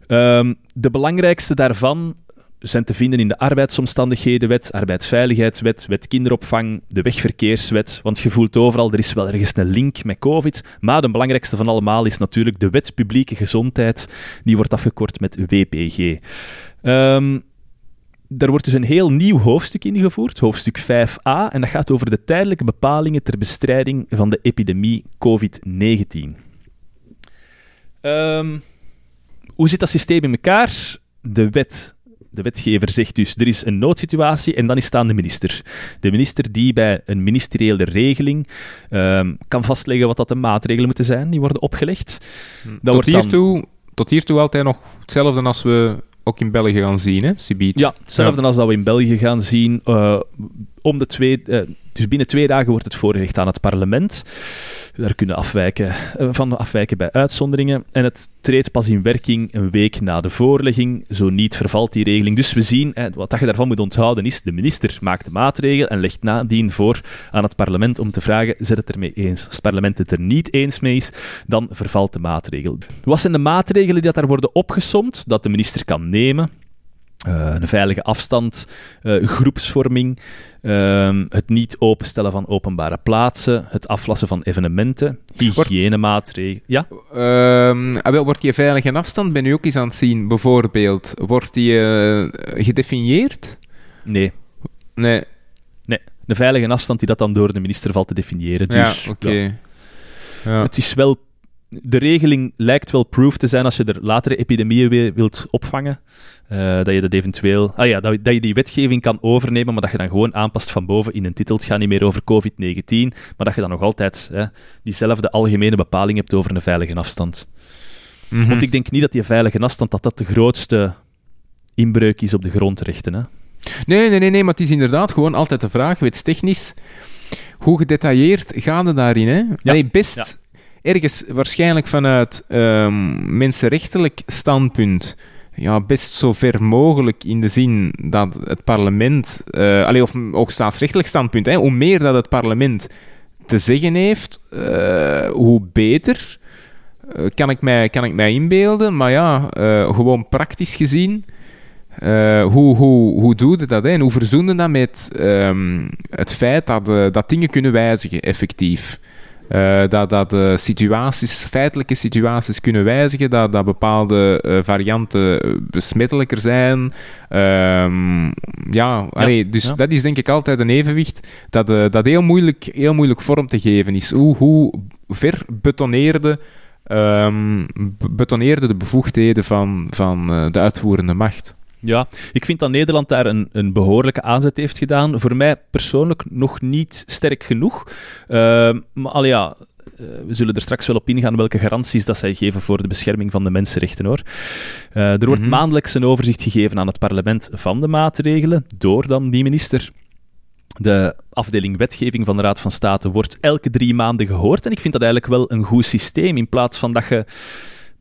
Ehm, de belangrijkste daarvan zijn te vinden in de arbeidsomstandighedenwet, arbeidsveiligheidswet, wet kinderopvang, de wegverkeerswet. Want je voelt overal, er is wel ergens een link met COVID. Maar de belangrijkste van allemaal is natuurlijk de wet publieke gezondheid. Die wordt afgekort met WPG. Ehm, daar wordt dus een heel nieuw hoofdstuk ingevoerd, hoofdstuk 5a, en dat gaat over de tijdelijke bepalingen ter bestrijding van de epidemie COVID-19. Ehm, hoe zit dat systeem in elkaar? De wet. De wetgever zegt dus, er is een noodsituatie en dan is het aan de minister. De minister die bij een ministeriële regeling ehm, kan vastleggen wat dat de maatregelen moeten zijn die worden opgelegd. Dat Tot, wordt dan- hiertoe, tot hiertoe altijd nog hetzelfde als we ook in België gaan zien, hè, Sibiet? Ja, hetzelfde als dat we in België gaan zien. Eh, om de twee, eh, dus binnen twee dagen wordt het voorgelegd aan het parlement. Daar kunnen afwijken, eh, van afwijken bij uitzonderingen. En het treedt pas in werking een week na de voorlegging. Zo niet vervalt die regeling. Dus we zien, wat je daarvan moet onthouden is, de minister maakt de maatregel en legt nadien voor aan het parlement om te vragen, zet het ermee eens. Als het parlement het er niet eens mee is, dan vervalt de maatregel. Wat zijn de maatregelen die daar worden opgesomd, dat de minister kan nemen? Eh, een veilige afstand, eh, groepsvorming, ehm, het niet openstellen van openbare plaatsen, het aflassen van evenementen, hygiënemaatregelen. Ja? Ehm, ah, wel, wordt die veilige afstand, ben je ook eens aan het zien, bijvoorbeeld, wordt die eh, gedefinieerd? Nee. Nee. nee. Een veilige afstand die dat dan door de minister valt te definiëren. Dus, ja, oké. ja. Ja. Het is wel... De regeling lijkt wel proof te zijn als je er latere epidemieën weer wilt opvangen. Eh, dat je dat eventueel... Ah ja, dat, dat je die wetgeving kan overnemen, maar dat je dan gewoon aanpast van boven in een titel. Het gaat niet meer over COVID-19, maar dat je dan nog altijd hè, diezelfde algemene bepaling hebt over een veilige afstand. Mhm. Want ik denk niet dat die veilige afstand dat dat de grootste inbreuk is op de grondrechten. Hè? Nee, nee, nee, nee, maar het is inderdaad gewoon altijd de vraag, wetenstechnisch, hoe gedetailleerd gaan we daarin? Hè? Allee, best ja. ergens waarschijnlijk vanuit ehm, mensenrechtelijk standpunt, ja, best zo ver mogelijk in de zin dat het parlement, eh allee, of ook staatsrechtelijk standpunt, hè, hoe meer dat het parlement te zeggen heeft, eh, hoe beter. eh, kan, ik mij, kan ik mij inbeelden, maar ja, gewoon praktisch gezien. Hoe, hoe, hoe doe je dat? Hè? En hoe verzoenen dat met ehm, het feit dat, dat dingen kunnen wijzigen, effectief? Eh, dat dat situaties, feitelijke situaties kunnen wijzigen, dat, dat bepaalde eh, varianten besmettelijker zijn. Ehm, ja, allee, dus ja. dat is denk ik altijd een evenwicht dat, eh, dat heel, moeilijk, heel moeilijk vorm te geven is. Hoe, hoe ver betoneerde, be- betoneerde de bevoegdheden van, van de uitvoerende macht? Ja, ik vind dat Nederland daar een, een behoorlijke aanzet heeft gedaan. Voor mij persoonlijk nog niet sterk genoeg. Ehm, maar al ja, eh, we zullen er straks wel op ingaan welke garanties dat zij geven voor de bescherming van de mensenrechten. Hoor. Eh, er wordt Mhm. maandelijks een overzicht gegeven aan het parlement van de maatregelen door dan die minister. De afdeling wetgeving van de Raad van State wordt elke drie maanden gehoord. En ik vind dat eigenlijk wel een goed systeem. In plaats van dat je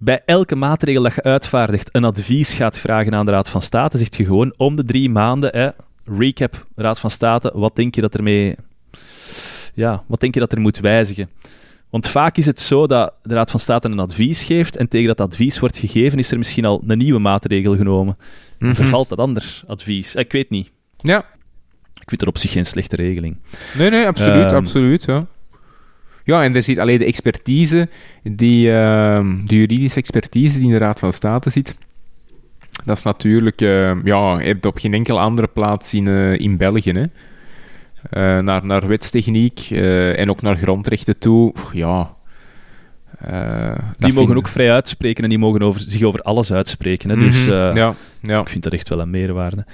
bij elke maatregel dat je uitvaardigt een advies gaat vragen aan de Raad van State, zegt je gewoon om de drie maanden, hè, recap, Raad van State, wat denk je dat ermee... Ja, wat denk je dat er moet wijzigen? Want vaak is het zo dat de Raad van State een advies geeft en tegen dat advies wordt gegeven is er misschien al een nieuwe maatregel genomen. Mhm. Vervalt dat ander advies? Ik weet niet. Ja, Ik vind er op zich geen slechte regeling. nee, nee, absoluut, Ehm. absoluut, ja. Ja, en er zit alleen de expertise, die, ehm, de juridische expertise die in de Raad van State zit. Dat is natuurlijk, ehm, ja, je hebt op geen enkele andere plaats in, eh, in België, hè. Eh, naar, naar wetstechniek eh, en ook naar grondrechten toe, ja. Die mogen vind- ook vrij uitspreken en die mogen over, zich over alles uitspreken. Hè? Dus Mhm, ja, ja. ik vind dat echt wel een meerwaarde.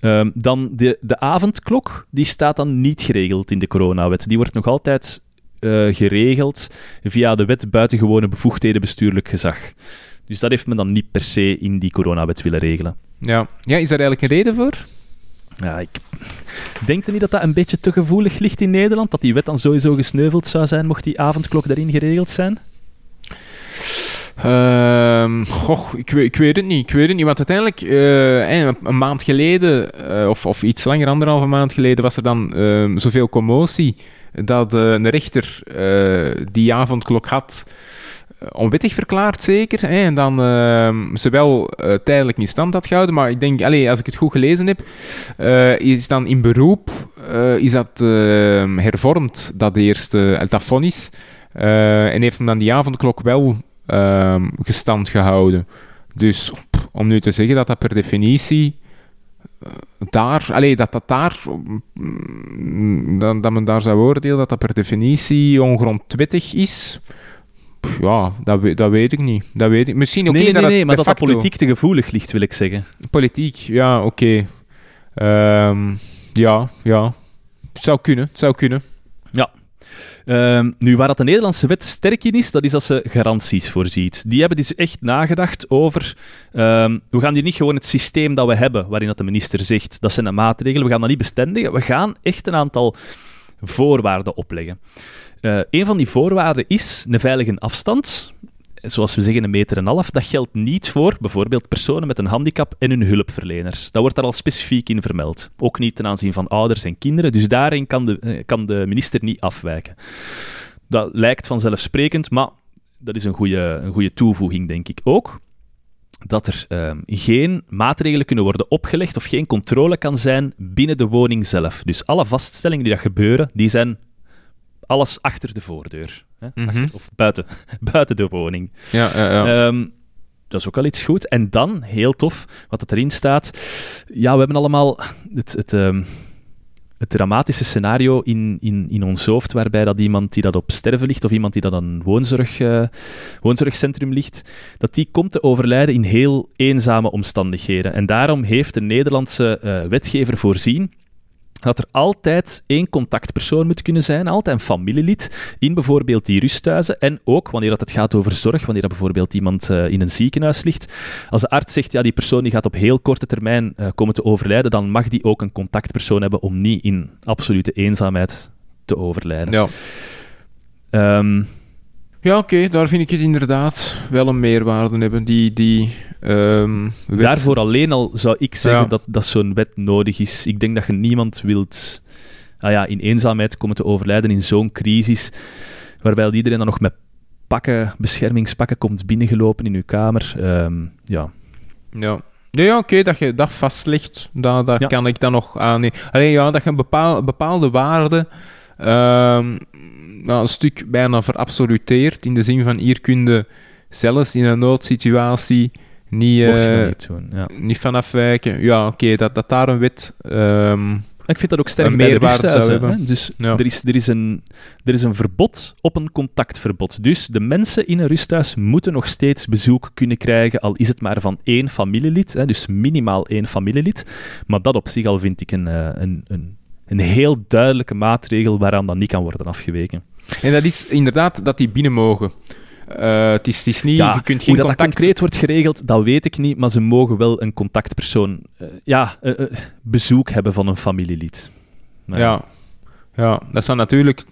Ehm, dan de, de avondklok, die staat dan niet geregeld in de coronawet. Die wordt nog altijd eh, geregeld via de wet buitengewone bevoegdheden bestuurlijk gezag. Dus dat heeft men dan niet per se in die coronawet willen regelen. Ja. ja, is daar eigenlijk een reden voor? Ja, ik denk niet dat dat een beetje te gevoelig ligt in Nederland? Dat die wet dan sowieso gesneuveld zou zijn, mocht die avondklok daarin geregeld zijn? Ehm, goh, ik, weet- ik weet het niet. Ik weet het niet. Want uiteindelijk, eh, een- maand geleden, eh, of, of iets langer, anderhalve maand geleden, was er dan ehm, zoveel commotie dat eh, een rechter die avondklok had onwettig verklaard, zeker. En dan ehm, ze wel tijdelijk in stand had gehouden. Maar ik denk, allez, als ik het goed gelezen heb, is dan in beroep is dat hervormd, dat eerste uh, dat vonnis. En heeft hem dan die avondklok wel ehm, gestand gehouden. Dus pff, om nu te zeggen dat dat per definitie eh, daar, allee, dat dat daar, mm, dat, dat men daar zou oordelen dat dat per definitie ongrondwettig is. pff, Ja, dat, we- dat weet ik niet. Dat weet ik. Misschien oké nee, nee, dat nee, nee, maar dat dat politiek te gevoelig ligt, wil ik zeggen. Politiek, ja, oké. Ehm, ja, ja. Het zou kunnen, het zou kunnen. Ehm, nu, waar dat de Nederlandse wet sterk in is, dat is dat ze garanties voorziet. Die hebben dus echt nagedacht over... ehm, we gaan hier niet gewoon het systeem dat we hebben, waarin dat de minister zegt, dat zijn de maatregelen, we gaan dat niet bestendigen. We gaan echt een aantal voorwaarden opleggen. Eh een van die voorwaarden is een veilige afstand. Zoals we zeggen, een meter en een half. Dat geldt niet voor bijvoorbeeld personen met een handicap en hun hulpverleners. Dat wordt daar al specifiek in vermeld. Ook niet ten aanzien van ouders en kinderen. Dus daarin kan de, eh, kan de minister niet afwijken. Dat lijkt vanzelfsprekend, maar dat is een goede, een goede toevoeging, denk ik ook. Dat er ehm, geen maatregelen kunnen worden opgelegd of geen controle kan zijn binnen de woning zelf. Dus alle vaststellingen die dat gebeuren, die zijn alles achter de voordeur. Hè? Mhm. Achter- of buiten, buiten de woning. Ja, ja, ja. Ehm, dat is ook wel iets goed. En dan, heel tof, wat het erin staat. Ja, we hebben allemaal het, het, ehm, het dramatische scenario in, in, in ons hoofd, waarbij dat iemand die dat op sterven ligt, of iemand die dat aan een woonzorg, eh, woonzorgcentrum ligt, dat die komt te overlijden in heel eenzame omstandigheden. En daarom heeft de Nederlandse eh, wetgever voorzien dat er altijd één contactpersoon moet kunnen zijn, altijd een familielid, in bijvoorbeeld die rusthuizen. En ook wanneer dat het gaat over zorg, wanneer dat bijvoorbeeld iemand eh, in een ziekenhuis ligt. Als de arts zegt, ja, die persoon die gaat op heel korte termijn eh, komen te overlijden, dan mag die ook een contactpersoon hebben om niet in absolute eenzaamheid te overlijden. ja. Ehm, Ja, oké, daar vind ik het inderdaad wel een meerwaarde hebben. Die, die ehm, wet- Daarvoor alleen al zou ik zeggen Ja. dat, dat zo'n wet nodig is. Ik denk dat je niemand wilt ah ja, in eenzaamheid komen te overlijden in zo'n crisis, waarbij iedereen dan nog met pakken, beschermingspakken komt binnengelopen in uw kamer. Ehm, ja. Ja. Nee, ja, oké, dat je dat vastlegt, dat, dat Ja. kan ik dan nog aan. Alleen ja, dat je een bepaal, bepaalde waarde ehm, nou, een stuk bijna verabsoluteert. In de zin van hier kun je zelfs in een noodsituatie niet, eh, niet doen. Ja. niet van afwijken. Ja, oké, dat, dat daar een wet. ehm, Ik vind dat ook sterk bij de rusthuizen. hebben. Dus Ja. er, is, er, is een, er is een verbod op een contactverbod. Dus de mensen in een rusthuis moeten nog steeds bezoek kunnen krijgen, al is het maar van één familielid. Hè, dus minimaal één familielid. Maar dat op zich al vind ik een, eh, een, een, een heel duidelijke maatregel waaraan dat niet kan worden afgeweken. En dat is inderdaad dat die binnen mogen. Eh, het, is, het is niet, Ja, je kunt geen Hoe dat, dat contact... concreet wordt geregeld, dat weet ik niet, maar ze mogen wel een contactpersoon, eh, ja, eh, bezoek hebben van een familielid. Nou Ja. ja, dat zou natuurlijk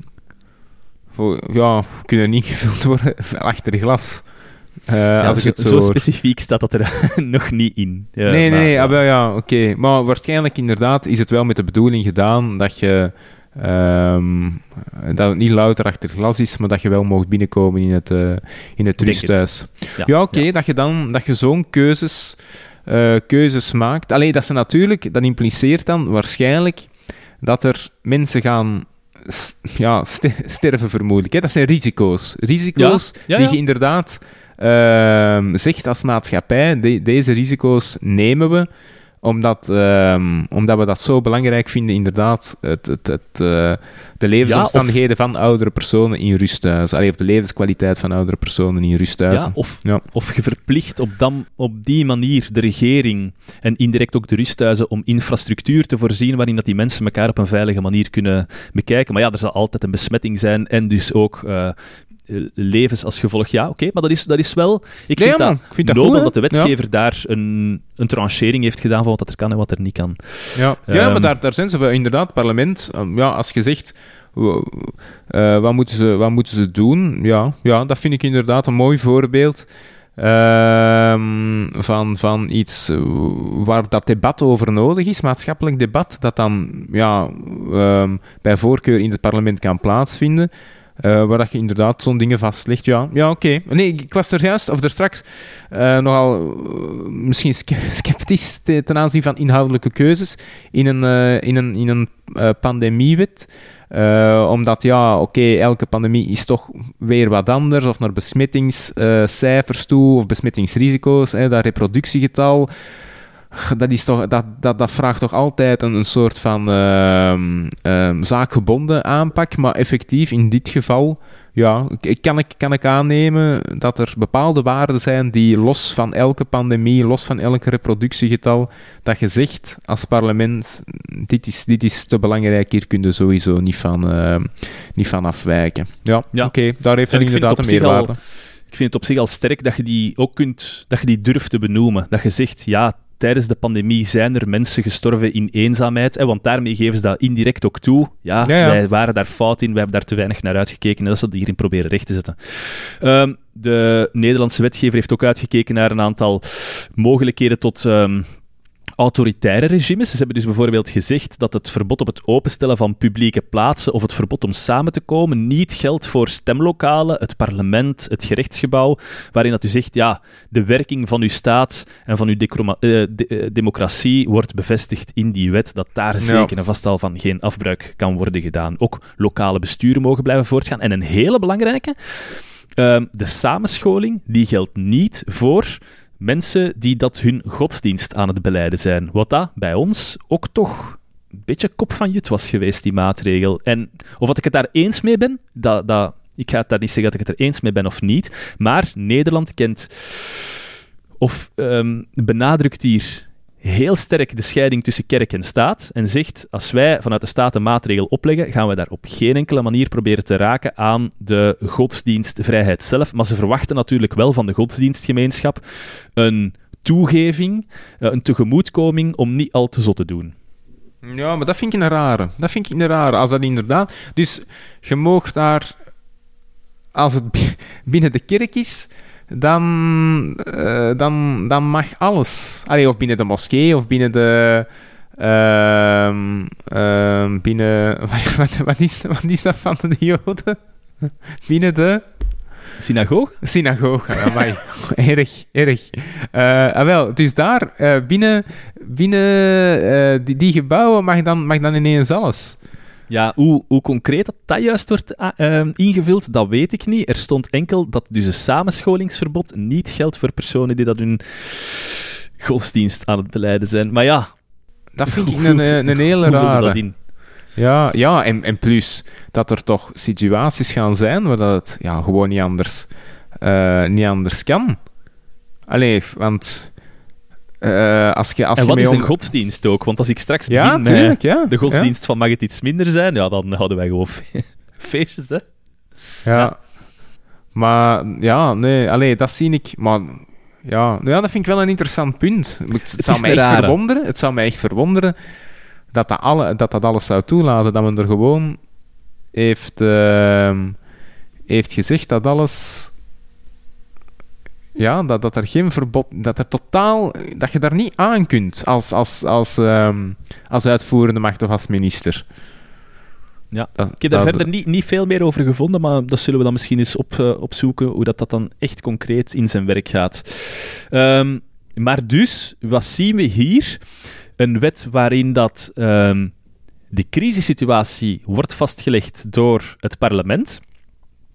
voor, ja, kunnen niet gevuld worden achter glas. Ja, als ik zo, het zo, specifiek staat dat er nog niet in. Ja, nee, maar, nee, ja. ah, ja, oké. Maar waarschijnlijk inderdaad is het wel met de bedoeling gedaan dat je... ehm, dat het niet louter achter glas is, maar dat je wel mag binnenkomen in het, eh, in het rusthuis. Ja, Ja, oké, ja. dat je dan dat je zo'n keuzes, eh, keuzes maakt. Alleen dat ze natuurlijk, dat impliceert dan waarschijnlijk dat er mensen gaan ja, ste- sterven vermoedelijk. Hè? Dat zijn risico's. Risico's Ja, die je inderdaad ehm, zegt als maatschappij, de- deze risico's nemen we omdat, ehm, omdat we dat zo belangrijk vinden, inderdaad, het, het, het, eh, de levensomstandigheden van oudere personen in rusthuizen. Allee, of de levenskwaliteit van oudere personen in rusthuizen. Ja, of, Ja. of je verplicht op, dan, op die manier de regering en indirect ook de rusthuizen om infrastructuur te voorzien waarin dat die mensen elkaar op een veilige manier kunnen bekijken. Maar ja, er zal altijd een besmetting zijn en dus ook eh, levens als gevolg. Ja, oké, maar dat is, dat is wel... Ik Ja, vind man, dat, ik vind dat nobel goed, dat de wetgever daar een, een tranchering heeft gedaan van wat dat er kan en wat er niet kan. Ja, ja Ehm, maar daar, daar zijn ze wel inderdaad, het parlement. um, Ja, als je zegt, eh, wat, moeten ze, wat moeten ze doen? Ja, ja, dat vind ik inderdaad een mooi voorbeeld ehm, van, van iets eh, waar dat debat over nodig is, maatschappelijk debat, dat dan ja, ehm, bij voorkeur in het parlement kan plaatsvinden. Eh, waar je inderdaad zo'n dingen vastlegt. Ja, ja oké. Nee, ik- was er juist, of er straks, eh, nogal eh, misschien sceptisch te- ten aanzien van inhoudelijke keuzes in een, in een, in een pandemiewet. Omdat, ja, oké, elke pandemie is toch weer wat anders. Of naar besmettingscijfers toe, of besmettingsrisico's, hè, dat reproductiegetal. Dat, is toch, dat, dat, dat vraagt toch altijd een, een soort van ehm, ehm, zaakgebonden aanpak. Maar effectief, in dit geval, ja, kan, ik, kan ik aannemen dat er bepaalde waarden zijn die los van elke pandemie, los van elk reproductiegetal, dat je zegt als parlement, dit is, dit is te belangrijk, hier kun je sowieso niet van, ehm, niet van afwijken. Ja, Ja. oké, daar heeft er inderdaad een zich al- meerwaarde. Ik vind het op zich al sterk dat je die ook kunt, dat je die durft te benoemen. Dat je zegt, ja, tijdens de pandemie zijn er mensen gestorven in eenzaamheid. Hè, want daarmee geven ze dat indirect ook toe. Ja, Ja, ja. wij waren daar fout in, wij hebben daar te weinig naar uitgekeken en dat ze dat hierin proberen recht te zetten. Ehm, de Nederlandse wetgever heeft ook uitgekeken naar een aantal mogelijkheden tot ehm, autoritaire regimes. Ze hebben dus bijvoorbeeld gezegd dat het verbod op het openstellen van publieke plaatsen of het verbod om samen te komen niet geldt voor stemlokalen, het parlement, het gerechtsgebouw, waarin dat u zegt, ja, de werking van uw staat en van uw decroma- eh, de- eh, democratie wordt bevestigd in die wet, dat daar zeker en vast al van geen afbruik kan worden gedaan. Ook lokale besturen mogen blijven voortgaan. En een hele belangrijke, ehm, de samenscholing, die geldt niet voor mensen die dat hun godsdienst aan het beleiden zijn. Wat dat bij ons ook toch een beetje kop van jut was geweest, die maatregel. En of dat ik het daar eens mee ben, dat, dat, ik ga het daar niet zeggen dat ik het er eens mee ben of niet, maar Nederland kent of ehm, benadrukt hier heel sterk de scheiding tussen kerk en staat en zegt, als wij vanuit de staat een maatregel opleggen, gaan we daar op geen enkele manier proberen te raken aan de godsdienstvrijheid zelf. Maar ze verwachten natuurlijk wel van de godsdienstgemeenschap een toegeving, eh, een tegemoetkoming om niet al te zot te doen. Ja, maar dat vind ik een rare. Dat vind ik een rare. Als dat inderdaad... Dus je mag daar... Als het bi- binnen de kerk is, dan, eh, dan, dan mag alles. Allee, of binnen de moskee, of binnen de... ehm, ehm, binnen... Wat, wat, wat is, wat is dat van de Joden? Binnen de... Synagoog? Synagoge, amai. erg, erg. Eh, ah, wel, dus daar, eh, binnen, binnen die, die gebouwen mag dan, mag dan ineens alles. Ja, hoe, hoe concreet dat, dat juist wordt ah, ehm, ingevuld, dat weet ik niet. Er stond enkel dat dus een samenscholingsverbod niet geldt voor personen die dat hun godsdienst aan het beleiden zijn. Maar ja, Dat vind ik een, een, hele rare. dat in? Ja, ja en, en plus dat er toch situaties gaan zijn waar dat het ja, gewoon niet anders, eh, niet anders kan. Allee, want eh, als je... Als En wat is om- een godsdienst ook? Want als ik straks Ja, begin tuurlijk, ja. de godsdienst van mag het iets minder zijn, ja, dan houden wij gewoon fe- feestjes, hè. Ja. Maar ja, nee, allee, dat zie ik. Maar ja, nou ja, dat vind ik wel een interessant punt. Het, het zou mij echt rare. verwonderen. Het zou mij echt verwonderen dat dat, alle, dat dat alles zou toelaten. Dat men er gewoon heeft, ehm, heeft gezegd dat alles ja, dat, dat er geen verbod, dat er totaal, dat je daar niet aan kunt als, als, als, ehm, als uitvoerende macht of als minister. Ja, ik heb daar verder niet, niet veel meer over gevonden, maar dat zullen we dan misschien eens op, uh, opzoeken, hoe dat, dat dan echt concreet in zijn werk gaat. Um, maar dus, wat zien we hier? Een wet waarin dat um, de crisissituatie wordt vastgelegd door het parlement.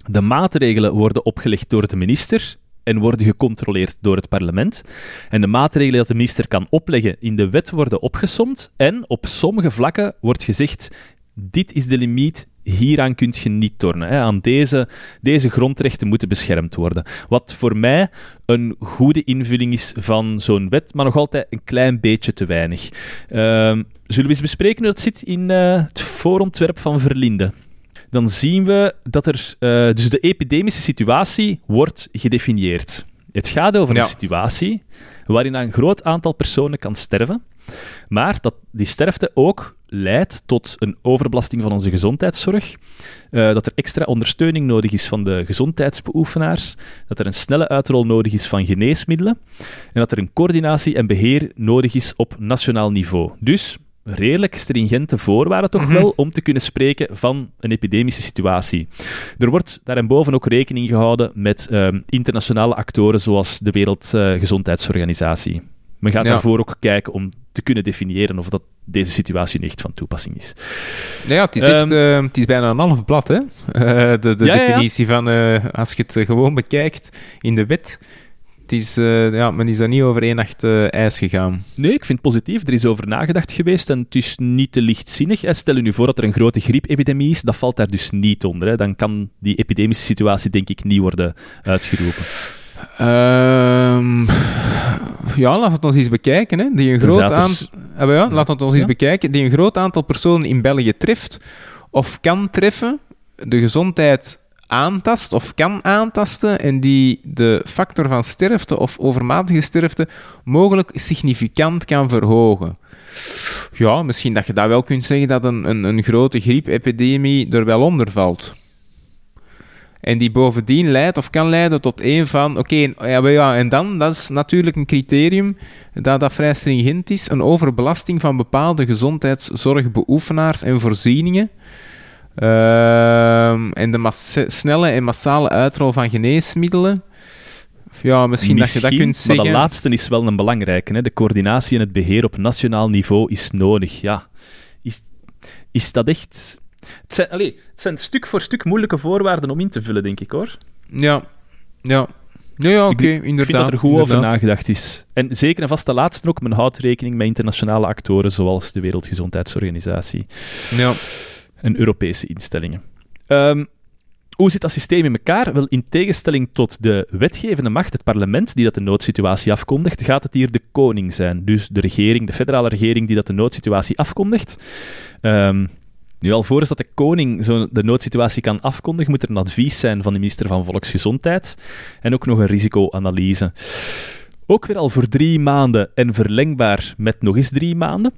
De maatregelen worden opgelegd door de minister en worden gecontroleerd door het parlement. En de maatregelen dat de minister kan opleggen in de wet worden opgesomd. En op sommige vlakken wordt gezegd: dit is de limiet, hieraan kun je niet tornen. Hè. Aan deze, deze grondrechten moeten beschermd worden. Wat voor mij een goede invulling is van zo'n wet, maar nog altijd een klein beetje te weinig. Uh, zullen we eens bespreken hoe dat zit in uh, het voorontwerp van Verlinde? Dan zien we dat er... Uh, dus de epidemische situatie wordt gedefinieerd. Het gaat over ja. een situatie waarin een groot aantal personen kan sterven, maar dat die sterfte ook leidt tot een overbelasting van onze gezondheidszorg, uh, dat er extra ondersteuning nodig is van de gezondheidsbeoefenaars, dat er een snelle uitrol nodig is van geneesmiddelen en dat er een coördinatie en beheer nodig is op nationaal niveau. Dus redelijk stringente voorwaarden toch mm -hmm. wel om te kunnen spreken van een epidemische situatie. Er wordt daarboven ook rekening gehouden met uh, internationale actoren zoals de Wereldgezondheidsorganisatie. Men gaat ja. daarvoor ook kijken om te kunnen definiëren of dat deze situatie echt van toepassing is. Ja, het is, echt, um, uh, het is bijna een half blad, hè? Uh, de de ja, definitie ja. van, uh, als je het gewoon bekijkt in de wet, het is, uh, ja, men is daar niet over één nacht uh, ijs gegaan. Nee, ik vind het positief. Er is over nagedacht geweest en het is niet te lichtzinnig. En stel je nu voor dat er een grote griepepidemie is, dat valt daar dus niet onder. Hè. Dan kan die epidemische situatie denk ik niet worden uitgeroepen. Um, ja, laten we ons eens bekijken. Hè. Die een groot aantal... Ah, ja, laten we ons eens bekijken. Die een groot aantal personen in België treft of kan treffen, de gezondheid aantast of kan aantasten en die de factor van sterfte of overmatige sterfte mogelijk significant kan verhogen. Ja, misschien dat je daar wel kunt zeggen dat een, een, een grote griepepidemie er wel onder valt. En die bovendien leidt of kan leiden tot een van... Oké, okay, ja, en dan, dat is natuurlijk een criterium dat, dat vrij stringent is. Een overbelasting van bepaalde gezondheidszorgbeoefenaars en voorzieningen. En de snelle en massale uitrol van geneesmiddelen. Ja, misschien, misschien, dat je dat kunt zeggen. Maar de laatste is wel een belangrijke. Hè? De coördinatie en het beheer op nationaal niveau is nodig. Ja, is, is dat echt... Het zijn, allez, het zijn stuk voor stuk moeilijke voorwaarden om in te vullen, denk ik, hoor. Ja, ja. Ja, ja oké, okay, inderdaad. Ik vind dat er goed inderdaad. over nagedacht is. En zeker en vast de laatste ook, men houdt rekening met internationale actoren zoals de Wereldgezondheidsorganisatie. Ja en Europese instellingen. Um, hoe zit dat systeem in elkaar? Wel, in tegenstelling tot de wetgevende macht, het parlement, die dat de noodsituatie afkondigt, gaat het hier de koning zijn. Dus de regering, de federale regering, die dat de noodsituatie afkondigt. Um, nu, alvorens dat de koning zo de noodsituatie kan afkondigen, moet er een advies zijn van de minister van Volksgezondheid en ook nog een risicoanalyse. Ook weer al voor drie maanden en verlengbaar met nog eens drie maanden.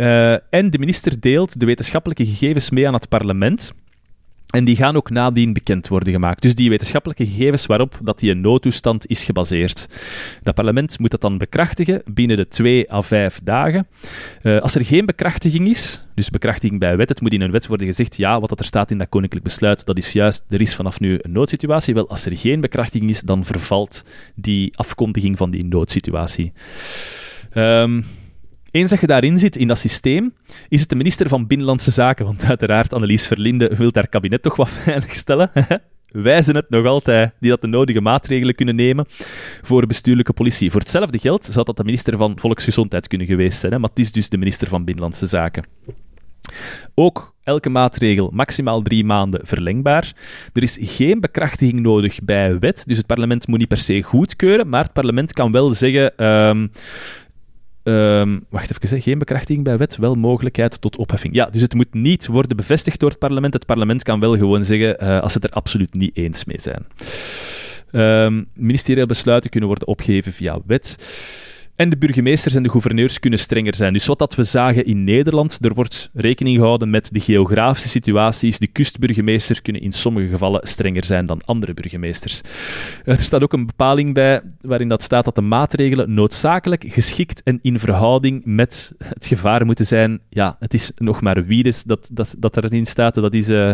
Uh, en de minister deelt de wetenschappelijke gegevens mee aan het parlement. En die gaan ook nadien bekend worden gemaakt. Dus die wetenschappelijke gegevens waarop dat die noodtoestand is gebaseerd. Dat parlement moet dat dan bekrachtigen binnen de twee à vijf dagen. Uh, als er geen bekrachtiging is, dus bekrachtiging bij wet, het moet in een wet worden gezegd, ja, wat dat er staat in dat koninklijk besluit, dat is juist, er is vanaf nu een noodsituatie. Wel, als er geen bekrachtiging is, dan vervalt die afkondiging van die noodsituatie. Um, eens dat je daarin zit, in dat systeem, is het de minister van Binnenlandse Zaken, want uiteraard Annelies Verlinde wil haar kabinet toch wat veiligstellen. Wij zijn het nog altijd die dat de nodige maatregelen kunnen nemen voor bestuurlijke politie. Voor hetzelfde geld zou dat de minister van Volksgezondheid kunnen geweest zijn, hè? maar het is dus de minister van Binnenlandse Zaken. Ook elke maatregel maximaal drie maanden verlengbaar. Er is geen bekrachtiging nodig bij wet, dus het parlement moet niet per se goedkeuren, maar het parlement kan wel zeggen... Um, Um, wacht even, geen bekrachtiging bij wet, wel mogelijkheid tot opheffing. Ja, dus het moet niet worden bevestigd door het parlement. Het parlement kan wel gewoon zeggen uh, als ze het er absoluut niet eens mee zijn. Um, ministeriële besluiten kunnen worden opgeheven via wet. En de burgemeesters en de gouverneurs kunnen strenger zijn. Dus wat dat we zagen in Nederland, er wordt rekening gehouden met de geografische situaties. De kustburgemeester kunnen in sommige gevallen strenger zijn dan andere burgemeesters. Er staat ook een bepaling bij waarin dat staat dat de maatregelen noodzakelijk, geschikt en in verhouding met het gevaar moeten zijn. Ja, het is nog maar wie dat, dat, dat erin staat. Dat is uh,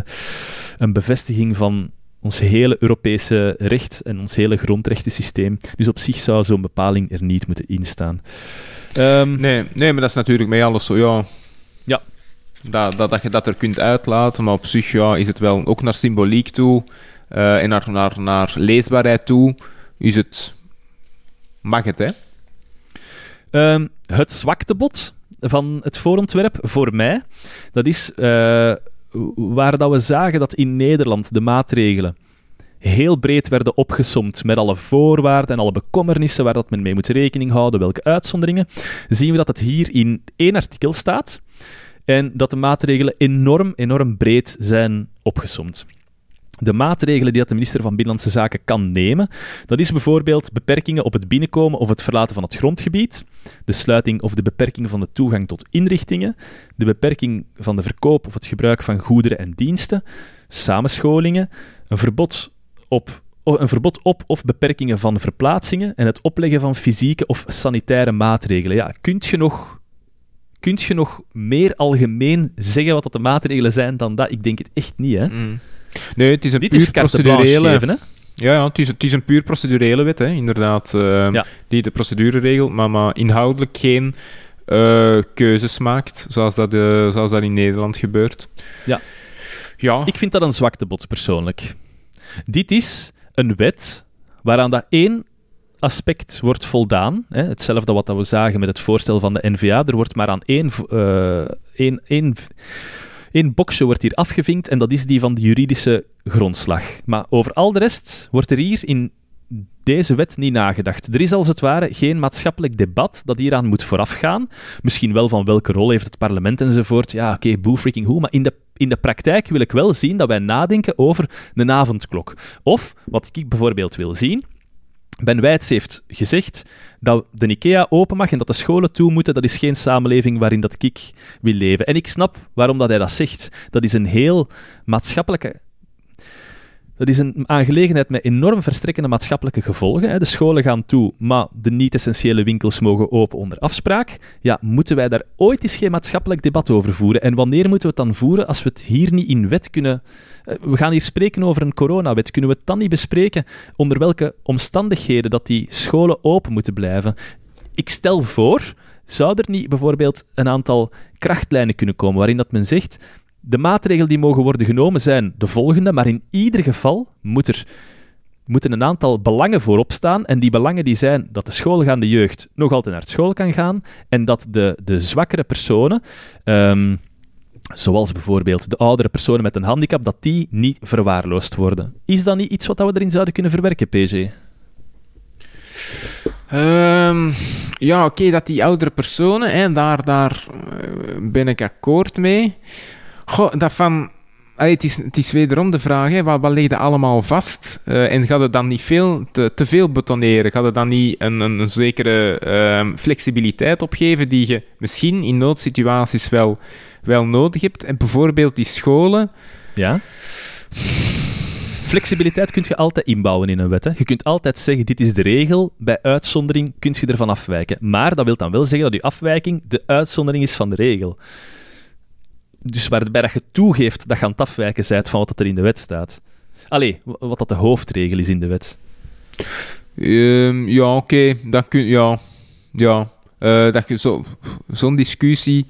een bevestiging van ons hele Europese recht en ons hele grondrechtensysteem. Dus op zich zou zo'n bepaling er niet moeten instaan. Um, nee, nee, maar dat is natuurlijk met alles zo, ja. Ja. Dat, dat, dat je dat er kunt uitlaten, maar op zich ja, is het wel ook naar symboliek toe uh, en naar, naar, naar leesbaarheid toe, is het... Mag het, hè? Um, het zwaktebod van het voorontwerp, voor mij, dat is... Uh, waar dat we zagen dat in Nederland de maatregelen heel breed werden opgesomd met alle voorwaarden en alle bekommernissen waar dat men mee moet rekening houden, welke uitzonderingen, zien we dat het hier in één artikel staat en dat de maatregelen enorm, enorm breed zijn opgesomd de maatregelen die dat de minister van Binnenlandse Zaken kan nemen, dat is bijvoorbeeld beperkingen op het binnenkomen of het verlaten van het grondgebied, de sluiting of de beperking van de toegang tot inrichtingen, de beperking van de verkoop of het gebruik van goederen en diensten, samenscholingen, een verbod op een verbod op of beperkingen van verplaatsingen en het opleggen van fysieke of sanitaire maatregelen. Ja, kunt je nog, kunt je nog meer algemeen zeggen wat dat de maatregelen zijn dan dat? Ik denk het echt niet, hè? Mm. Nee, het is een Dit puur is procedurele... Geven, hè? Ja, ja het, is, het is een puur procedurele wet, hè, inderdaad. Uh, ja. Die de procedure regelt, maar, maar inhoudelijk geen uh, keuzes maakt, zoals dat, uh, zoals dat in Nederland gebeurt. Ja. ja. Ik vind dat een zwaktebod, persoonlijk. Dit is een wet waaraan dat één aspect wordt voldaan. Hè, hetzelfde wat we zagen met het voorstel van de NVA. Er wordt maar aan één, één, één Eén boxje wordt hier afgevinkt en dat is die van de juridische grondslag. Maar over al de rest wordt er hier in deze wet niet nagedacht. Er is als het ware geen maatschappelijk debat dat hieraan moet voorafgaan. Misschien wel van welke rol heeft het parlement enzovoort. Ja, oké, okay, boe freaking hoe. Maar in de, in de praktijk wil ik wel zien dat wij nadenken over een avondklok. Of, wat ik bijvoorbeeld wil zien, Ben Wijts heeft gezegd dat de IKEA open mag en dat de scholen toe moeten, dat is geen samenleving waarin dat ik wil leven. En ik snap waarom dat hij dat zegt. Dat is een heel maatschappelijke dat is een aangelegenheid met enorm verstrekkende maatschappelijke gevolgen. De scholen gaan toe, maar de niet-essentiële winkels mogen open onder afspraak. Ja, moeten wij daar ooit eens geen maatschappelijk debat over voeren? En wanneer moeten we het dan voeren als we het hier niet in wet kunnen... Eh, we gaan hier spreken over een coronawet. Kunnen we het dan niet bespreken onder welke omstandigheden dat die scholen open moeten blijven? Ik stel voor, zou er niet bijvoorbeeld een aantal krachtlijnen kunnen komen waarin dat men zegt de maatregelen die mogen worden genomen zijn de volgende, maar in ieder geval moet er, moeten een aantal belangen voorop staan. En die belangen die zijn dat de schoolgaande jeugd nog altijd naar school kan gaan en dat de, de zwakkere personen, um, zoals bijvoorbeeld de oudere personen met een handicap, dat die niet verwaarloosd worden. Is dat niet iets wat we erin zouden kunnen verwerken, PG? Ehm, ja, oké, dat die oudere personen, hè, daar, daar eh, ben ik akkoord mee. Goh, dat van... het, is, het is wederom de vraag, hè, wat, wat je allemaal vast? Uh, en gaat het dan niet veel, te, veel betoneren? Gaat het dan niet een, een, zekere uh, flexibiliteit opgeven die je misschien in noodsituaties wel, wel nodig hebt? En bijvoorbeeld die scholen... Ja? Flexibiliteit kun je altijd inbouwen in een wet. Hè. Je kunt altijd zeggen, dit is de regel. Bij uitzondering kun je ervan afwijken. Maar dat wil dan wel zeggen dat je afwijking de uitzondering is van de regel dus waarbij dat je toegeeft dat je aan het afwijken bent van wat er in de wet staat. Allee, wat dat de hoofdregel is in de wet. Um, ja, oké. Okay. Dat kun Ja. Ja. Uh, dat je zo, zo'n discussie...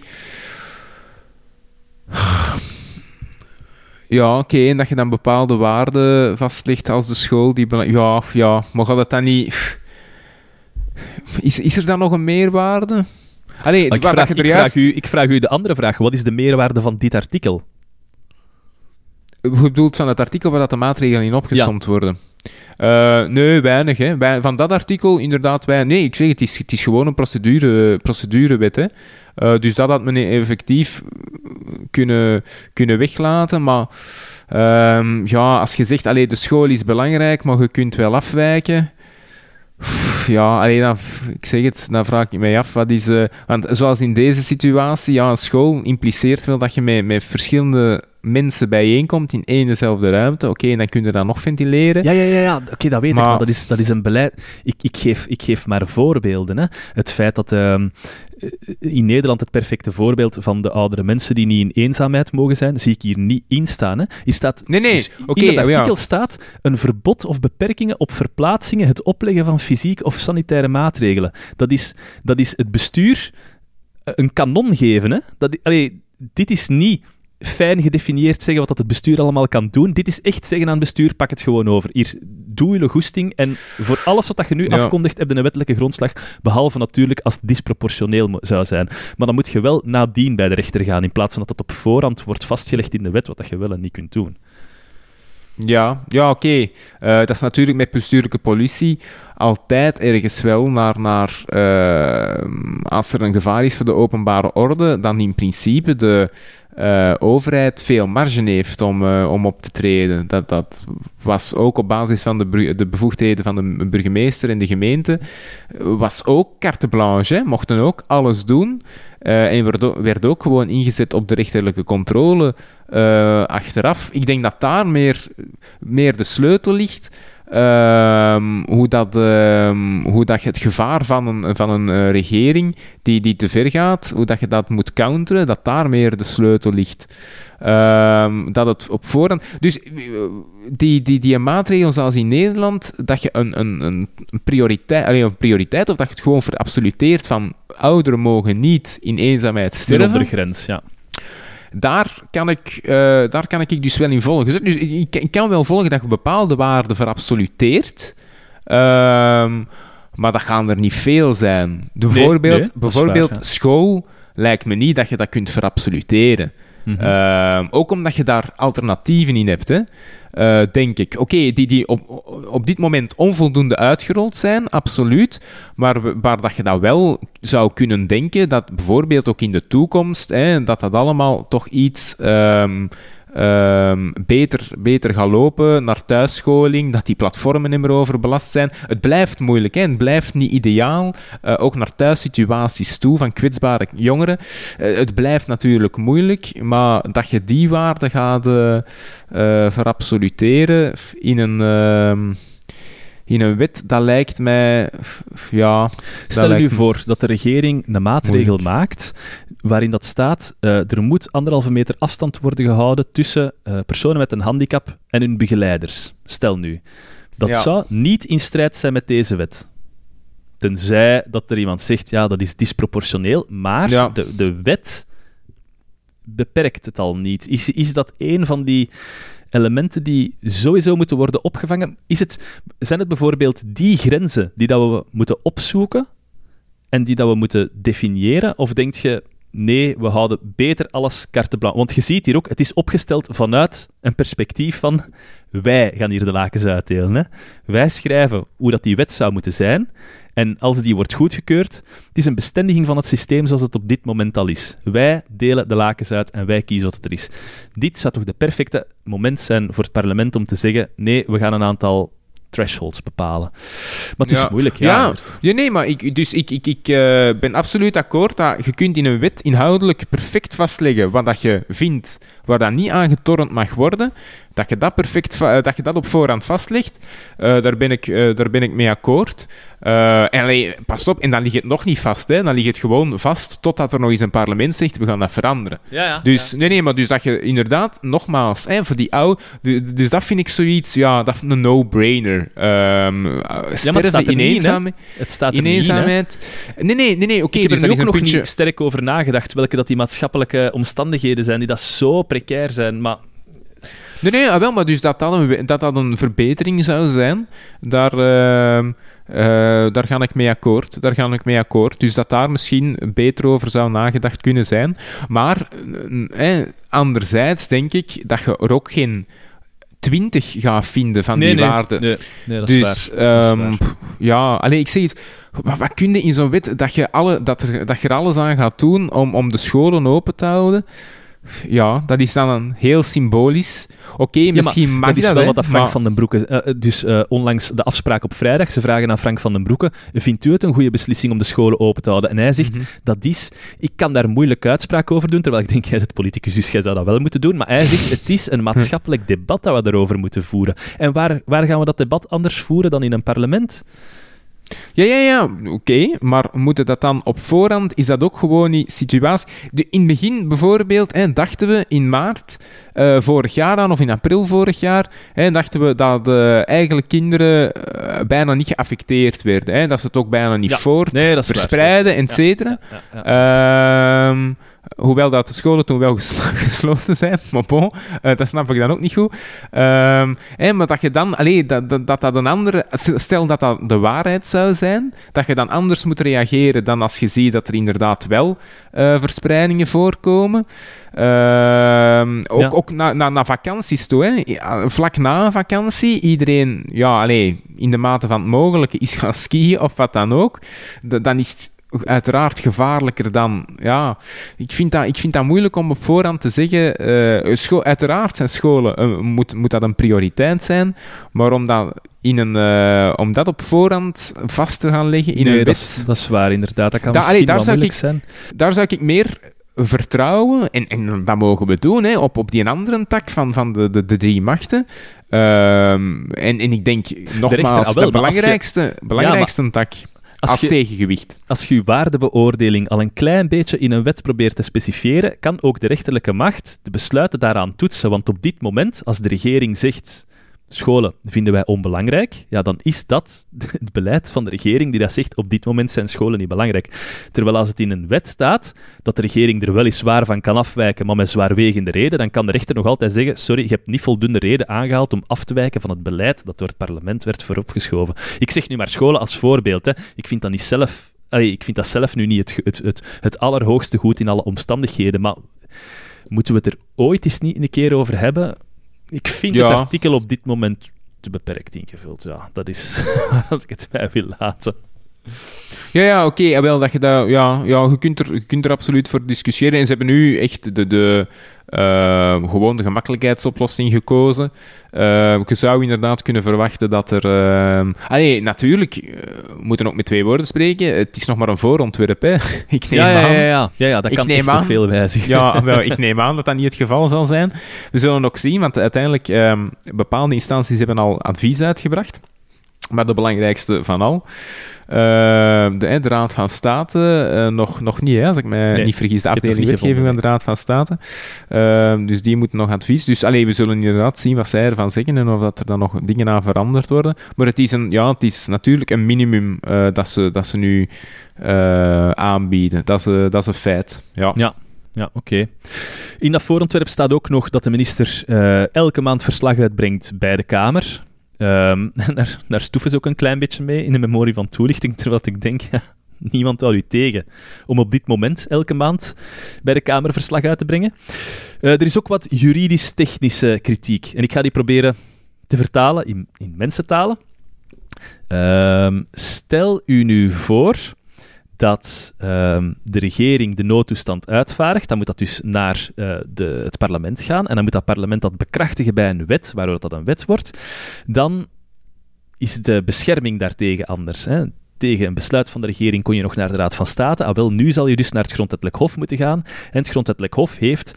Ja, oké. En dat je dan bepaalde waarden vastlegt als de school die... Ja, ja. Maar dat dan niet... Is, is er dan nog een meerwaarde? Allee, ik, vraag, ik, vraag u, ik vraag u de andere vraag. Wat is de meerwaarde van dit artikel? Je bedoelt van het artikel waar dat de maatregelen in opgesomd worden? Uh, nee, weinig. Hè. van dat artikel inderdaad weinig. Nee, ik zeg het is, het is gewoon een procedure, procedurewet. Hè. Uh, dus dat had men effectief kunnen, kunnen weglaten. Maar uh, ja, als je zegt, allee, de school is belangrijk, maar je kunt wel afwijken. Ja, alleen dan, ik zeg het, dan vraag ik mij af, wat is... eh, want zoals in deze situatie, ja, een school impliceert wel dat je met, met verschillende mensen bijeenkomt in één dezelfde ruimte. Oké, en dan kun je dat nog ventileren. Ja, ja, ja, ja. oké, dat weet ik, Maar- dat is, dat is een beleid. Ik, ik, geef, ik geef maar voorbeelden. Hè. Het feit dat ehm, eh, in Nederland het perfecte voorbeeld van de oudere mensen die niet in eenzaamheid mogen zijn, zie ik hier niet in staan. Hè. Hier staat, Nee, nee, dus in het ja. artikel staat een verbod of beperkingen op verplaatsingen, het opleggen van fysiek of sanitaire maatregelen. Dat is, dat is het bestuur eh, een kanon geven. Hè. Dat, allee, dit is niet fijn gedefinieerd zeggen wat dat het bestuur allemaal kan doen. Dit is echt zeggen aan het bestuur, pak het gewoon over. Hier, doe je goesting. En voor alles wat dat je nu Ja. afkondigt, heb je een wettelijke grondslag. Behalve natuurlijk als het disproportioneel zou zijn. Maar dan moet je wel nadien bij de rechter gaan, in plaats van dat het op voorhand wordt vastgelegd in de wet wat dat je wel en niet kunt doen. Ja, ja oké. Eh, dat is natuurlijk met bestuurlijke politie altijd ergens wel naar... naar eh, als er een gevaar is voor de openbare orde, dan in principe de eh, overheid veel marge heeft om, eh, om op te treden. Dat, dat was ook op basis van de, de bevoegdheden van de burgemeester en de gemeente, eh, was ook carte blanche, mochten ook alles doen. En werd ook, werd ook gewoon ingezet op de rechterlijke controle achteraf. Ik denk dat daar meer, meer de sleutel ligt. Ehm, hoe, dat, ehm, hoe dat je het gevaar van een, van een eh, regering die, die te ver gaat, hoe dat je dat moet counteren, dat daar meer de sleutel ligt. Ehm, dat het op voorhand... Dus eh, die, die, die maatregel zoals in Nederland, dat je een, een, een prioriteit, alleen een prioriteit, of dat je het gewoon verabsoluteert van ouderen mogen niet in eenzaamheid De sterven ondergrens, ja. Daar kan ik, eh, daar kan ik dus wel in volgen. Dus ik, kan wel volgen dat je bepaalde waarden verabsoluteert. Ehm, maar dat gaan er niet veel zijn. Bijvoorbeeld, nee, bijvoorbeeld waar, ja. school lijkt me niet dat je dat kunt verabsoluteren. Mhm. Ehm, ook omdat je daar alternatieven in hebt, hè. Eh, denk ik. Oké, die, die op, op dit moment onvoldoende uitgerold zijn, absoluut. Maar waar dat je dat wel zou kunnen denken, dat bijvoorbeeld ook in de toekomst, hè, dat dat allemaal toch iets ehm, ehm, beter, beter gaat lopen naar thuisscholing, dat die platformen niet meer overbelast zijn. Het blijft moeilijk, hè. het blijft niet ideaal. Eh, ook naar thuissituaties toe van kwetsbare jongeren. Eh, het blijft natuurlijk moeilijk, maar dat je die waarde gaat eh, verabsoluteren in een, ehm, in een wet, dat lijkt mij... Ja, Stel je nu voor dat de regering een maatregel maakt waarin dat staat, eh, er moet anderhalve meter afstand worden gehouden tussen eh, personen met een handicap en hun begeleiders. Stel nu. Dat Ja. zou niet in strijd zijn met deze wet. Tenzij dat er iemand zegt, ja, dat is disproportioneel, maar Ja. de, de wet beperkt het al niet. Is, is dat een van die elementen die sowieso moeten worden opgevangen? Is het, zijn het bijvoorbeeld die grenzen die dat we moeten opzoeken en die dat we moeten definiëren? Of denk je, nee, we houden beter alles carte? Want je ziet hier ook, het is opgesteld vanuit een perspectief van wij gaan hier de lakens uitdelen. Hè? Wij schrijven hoe dat die wet zou moeten zijn. En als die wordt goedgekeurd, het is een bestendiging van het systeem zoals het op dit moment al is. Wij delen de lakens uit en wij kiezen wat het er is. Dit zou toch de perfecte moment zijn voor het parlement om te zeggen: nee, we gaan een aantal thresholds bepalen. Maar het is Ja. moeilijk, ja. Ja, ja, nee, maar ik, dus ik, ik, ik eh, ben absoluut akkoord dat je kunt in een wet inhoudelijk perfect vastleggen wat dat je vindt, waar dat niet aan getornd mag worden, dat je dat, perfect eh, dat, je dat op voorhand vastlegt. Eh, daar, ben ik, eh, daar ben ik mee akkoord. En allee, pas op, en dan ligt het nog niet vast. Hè. Dan ligt het gewoon vast totdat er nog eens een parlement zegt, we gaan dat veranderen. Ja, ja. Dus, nee, nee, maar dus dat je inderdaad, nogmaals, hè, voor die oude... du- Dus dat vind ik zoiets, ja, dat is een no-brainer. Ja, maar het sterven staat er in eenzaamheid. Het staat er In eenzaamheid. Nee, nee, nee, nee oké. Ik heb dus er is ook nog puntje... niet sterk over nagedacht, welke dat die maatschappelijke omstandigheden zijn die dat zo precair zijn. Maar Nee, nee, ah, wel, maar dus dat dat een, dat dat een verbetering zou zijn, daar, ehm, eh, daar ga ik mee akkoord. Daar ga ik mee akkoord. Dus dat daar misschien beter over zou nagedacht kunnen zijn. Maar eh, eh, anderzijds denk ik dat je er ook geen twintig gaat vinden van nee, die nee, waarden. Nee, nee, dat is dus. Dat is ehm, waar. ja, alleen ik zeg het, wat, wat kun je in zo'n wet dat je, alle, dat, er, dat je er alles aan gaat doen om, om de scholen open te houden? Ja, dat is dan een heel symbolisch. Oké, Ja, maar misschien mag dat is wel hè, wat dat Frank maar- van den Broeke... eh, dus eh, onlangs de afspraak op vrijdag, ze vragen aan Frank van den Broeke, vindt u het een goede beslissing om de scholen open te houden? En hij zegt, Mhm. dat is... Ik kan daar moeilijk uitspraak over doen, terwijl ik denk, jij bent politicus, dus jij zou dat wel moeten doen. Maar hij zegt, het is een maatschappelijk debat dat we erover moeten voeren. En waar, waar gaan we dat debat anders voeren dan in een parlement? Ja, ja, ja, oké. maar moeten dat dan op voorhand? Is dat ook gewoon die situatie? De, in het begin bijvoorbeeld hè, dachten we in maart eh, vorig jaar dan, of in april vorig jaar, hè, dachten we dat eh, eigenlijk kinderen eh, bijna niet geaffecteerd werden. Hè, dat ze het ook bijna niet Ja, voort nee, verspreiden, et cetera. Ja, ja, ja. Ehm, hoewel dat de scholen toen wel ges- gesloten zijn, maar bon, eh, dat snap ik dan ook niet goed. Ehm, maar dat je dan, allee, dat, dat, dat een andere, stel dat dat de waarheid zou zijn, dat je dan anders moet reageren dan als je ziet dat er inderdaad wel eh, verspreidingen voorkomen. Ehm, ook Ja. ook na, na, na vakanties toe, hè. Ja, vlak na een vakantie, iedereen, ja, allee, in de mate van het mogelijke is gaan skiën of wat dan ook. Dan is het uiteraard gevaarlijker dan. Ja, ik vind dat, ik vind dat moeilijk om op voorhand te zeggen. scho- uiteraard zijn scholen, eh, moet, moet dat een prioriteit zijn. Maar om dat, in een, eh, om dat op voorhand vast te gaan leggen in nee, een dat is, dat is waar, inderdaad. Dat kan Da- misschien allee, daar wel zou moeilijk zijn. daar zou ik meer vertrouwen, en, en dat mogen we doen, hè, op, op die andere tak van, van de, de, de drie machten. Ehm, en, en ik denk nogmaals, rechter, ah, wel, de je- belangrijkste, belangrijkste tak als, Als je, tegengewicht. als je je waardebeoordeling al een klein beetje in een wet probeert te specifiëren, kan ook de rechterlijke macht de besluiten daaraan toetsen. Want op dit moment, als de regering zegt scholen vinden wij onbelangrijk, ja, dan is dat het beleid van de regering die dat zegt op dit moment zijn scholen niet belangrijk. Terwijl als het in een wet staat dat de regering er weliswaar van kan afwijken, maar met zwaarwegende reden, dan kan de rechter nog altijd zeggen sorry, je hebt niet voldoende reden aangehaald om af te wijken van het beleid dat door het parlement werd vooropgeschoven. Ik zeg nu maar scholen als voorbeeld. Hè. Ik vind dat niet zelf... Ik vind dat zelf nu niet het, het, het, het allerhoogste goed in alle omstandigheden, maar moeten we het er ooit eens niet een keer over hebben? Ik vind Ja. het artikel op dit moment te beperkt ingevuld. Ja, dat is wat ik het bij wil laten. Ja, ja oké. ja, wel dat je dat... Ja, ja je, kunt er, je kunt er absoluut voor discussiëren. En ze hebben nu echt de... de eh, gewoon de gemakkelijkheidsoplossing gekozen. Eh, je zou inderdaad kunnen verwachten dat er... eh allee, natuurlijk, eh, we moeten ook met twee woorden spreken. Het is nog maar een voorontwerp, hè. Ik neem Ja, ja, aan. ja, ja. ja, ja dat Ik kan neem echt aan- veel wijzigen. Ja, wel, ik neem aan dat dat niet het geval zal zijn. We zullen ook zien, want uiteindelijk ehm bepaalde instanties hebben al advies uitgebracht. Maar de belangrijkste van al, de, hè, de Raad van State, eh, nog, nog niet, hè, als ik mij Nee, niet vergis, de afdeling wetgeving van de Raad van State. Ehm, dus die moeten nog advies. Dus allee, we zullen inderdaad zien wat zij ervan zeggen en of dat er dan nog dingen aan veranderd worden. Maar het is, een, ja, het is natuurlijk een minimum eh, dat, ze, dat ze nu eh, aanbieden. Dat is, dat is een feit. Ja. Ja. Ja, oké. In dat voorontwerp staat ook nog dat de minister elke maand verslag uitbrengt bij de Kamer. Ehm, daar, daar stoeven ze ook een klein beetje mee in de memorie van toelichting, terwijl ik denk, ja, niemand houdt u tegen om op dit moment elke maand bij de Kamer verslag uit te brengen. Eh, er is ook wat juridisch-technische kritiek. En ik ga die proberen te vertalen in, in mensentalen. Ehm, stel u nu voor dat ehm, de regering de noodtoestand uitvaardigt, dan moet dat dus naar eh, de, het parlement gaan en dan moet dat parlement dat bekrachtigen bij een wet, waardoor dat een wet wordt. Dan is de bescherming daartegen anders. Hè. Tegen een besluit van de regering kon je nog naar de Raad van State. Ah, wel, nu zal je dus naar het Grondwettelijk Hof moeten gaan. En het Grondwettelijk Hof heeft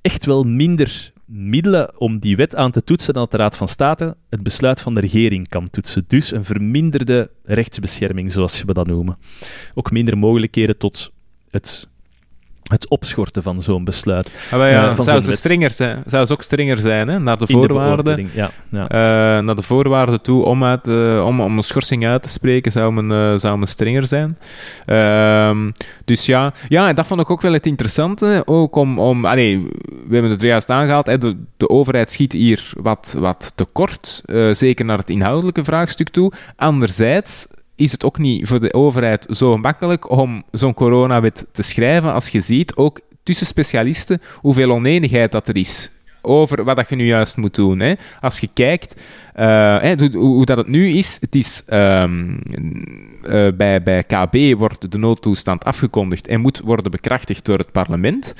echt wel minder middelen om die wet aan te toetsen dat de Raad van State het besluit van de regering kan toetsen. Dus een verminderde rechtsbescherming, zoals we dat noemen. Ook minder mogelijkheden tot het, het opschorten van zo'n besluit. Ah, ja, Eh, zou ze strenger zijn? Zou ze ook strenger zijn, hè? Naar de In voorwaarden. ja. ja. Eh, naar de voorwaarden toe om, uit, eh, om, om een schorsing uit te spreken, zou men, zou men strenger zijn. Ehm, dus ja, ja, en dat vond ik ook wel het interessante. Ook om, om allee, we hebben het er juist aangehaald, hè, de, de overheid schiet hier wat, wat tekort, zeker naar het inhoudelijke vraagstuk toe. Anderzijds is het ook niet voor de overheid zo makkelijk om zo'n coronawet te schrijven, als je ziet, ook tussen specialisten, hoeveel oneenigheid dat er is over wat dat je nu juist moet doen. Hè. Als je kijkt eh, hè, hoe, dat het nu is, het is ehm, eh, bij, bij KB wordt de noodtoestand afgekondigd en moet worden bekrachtigd door het parlement.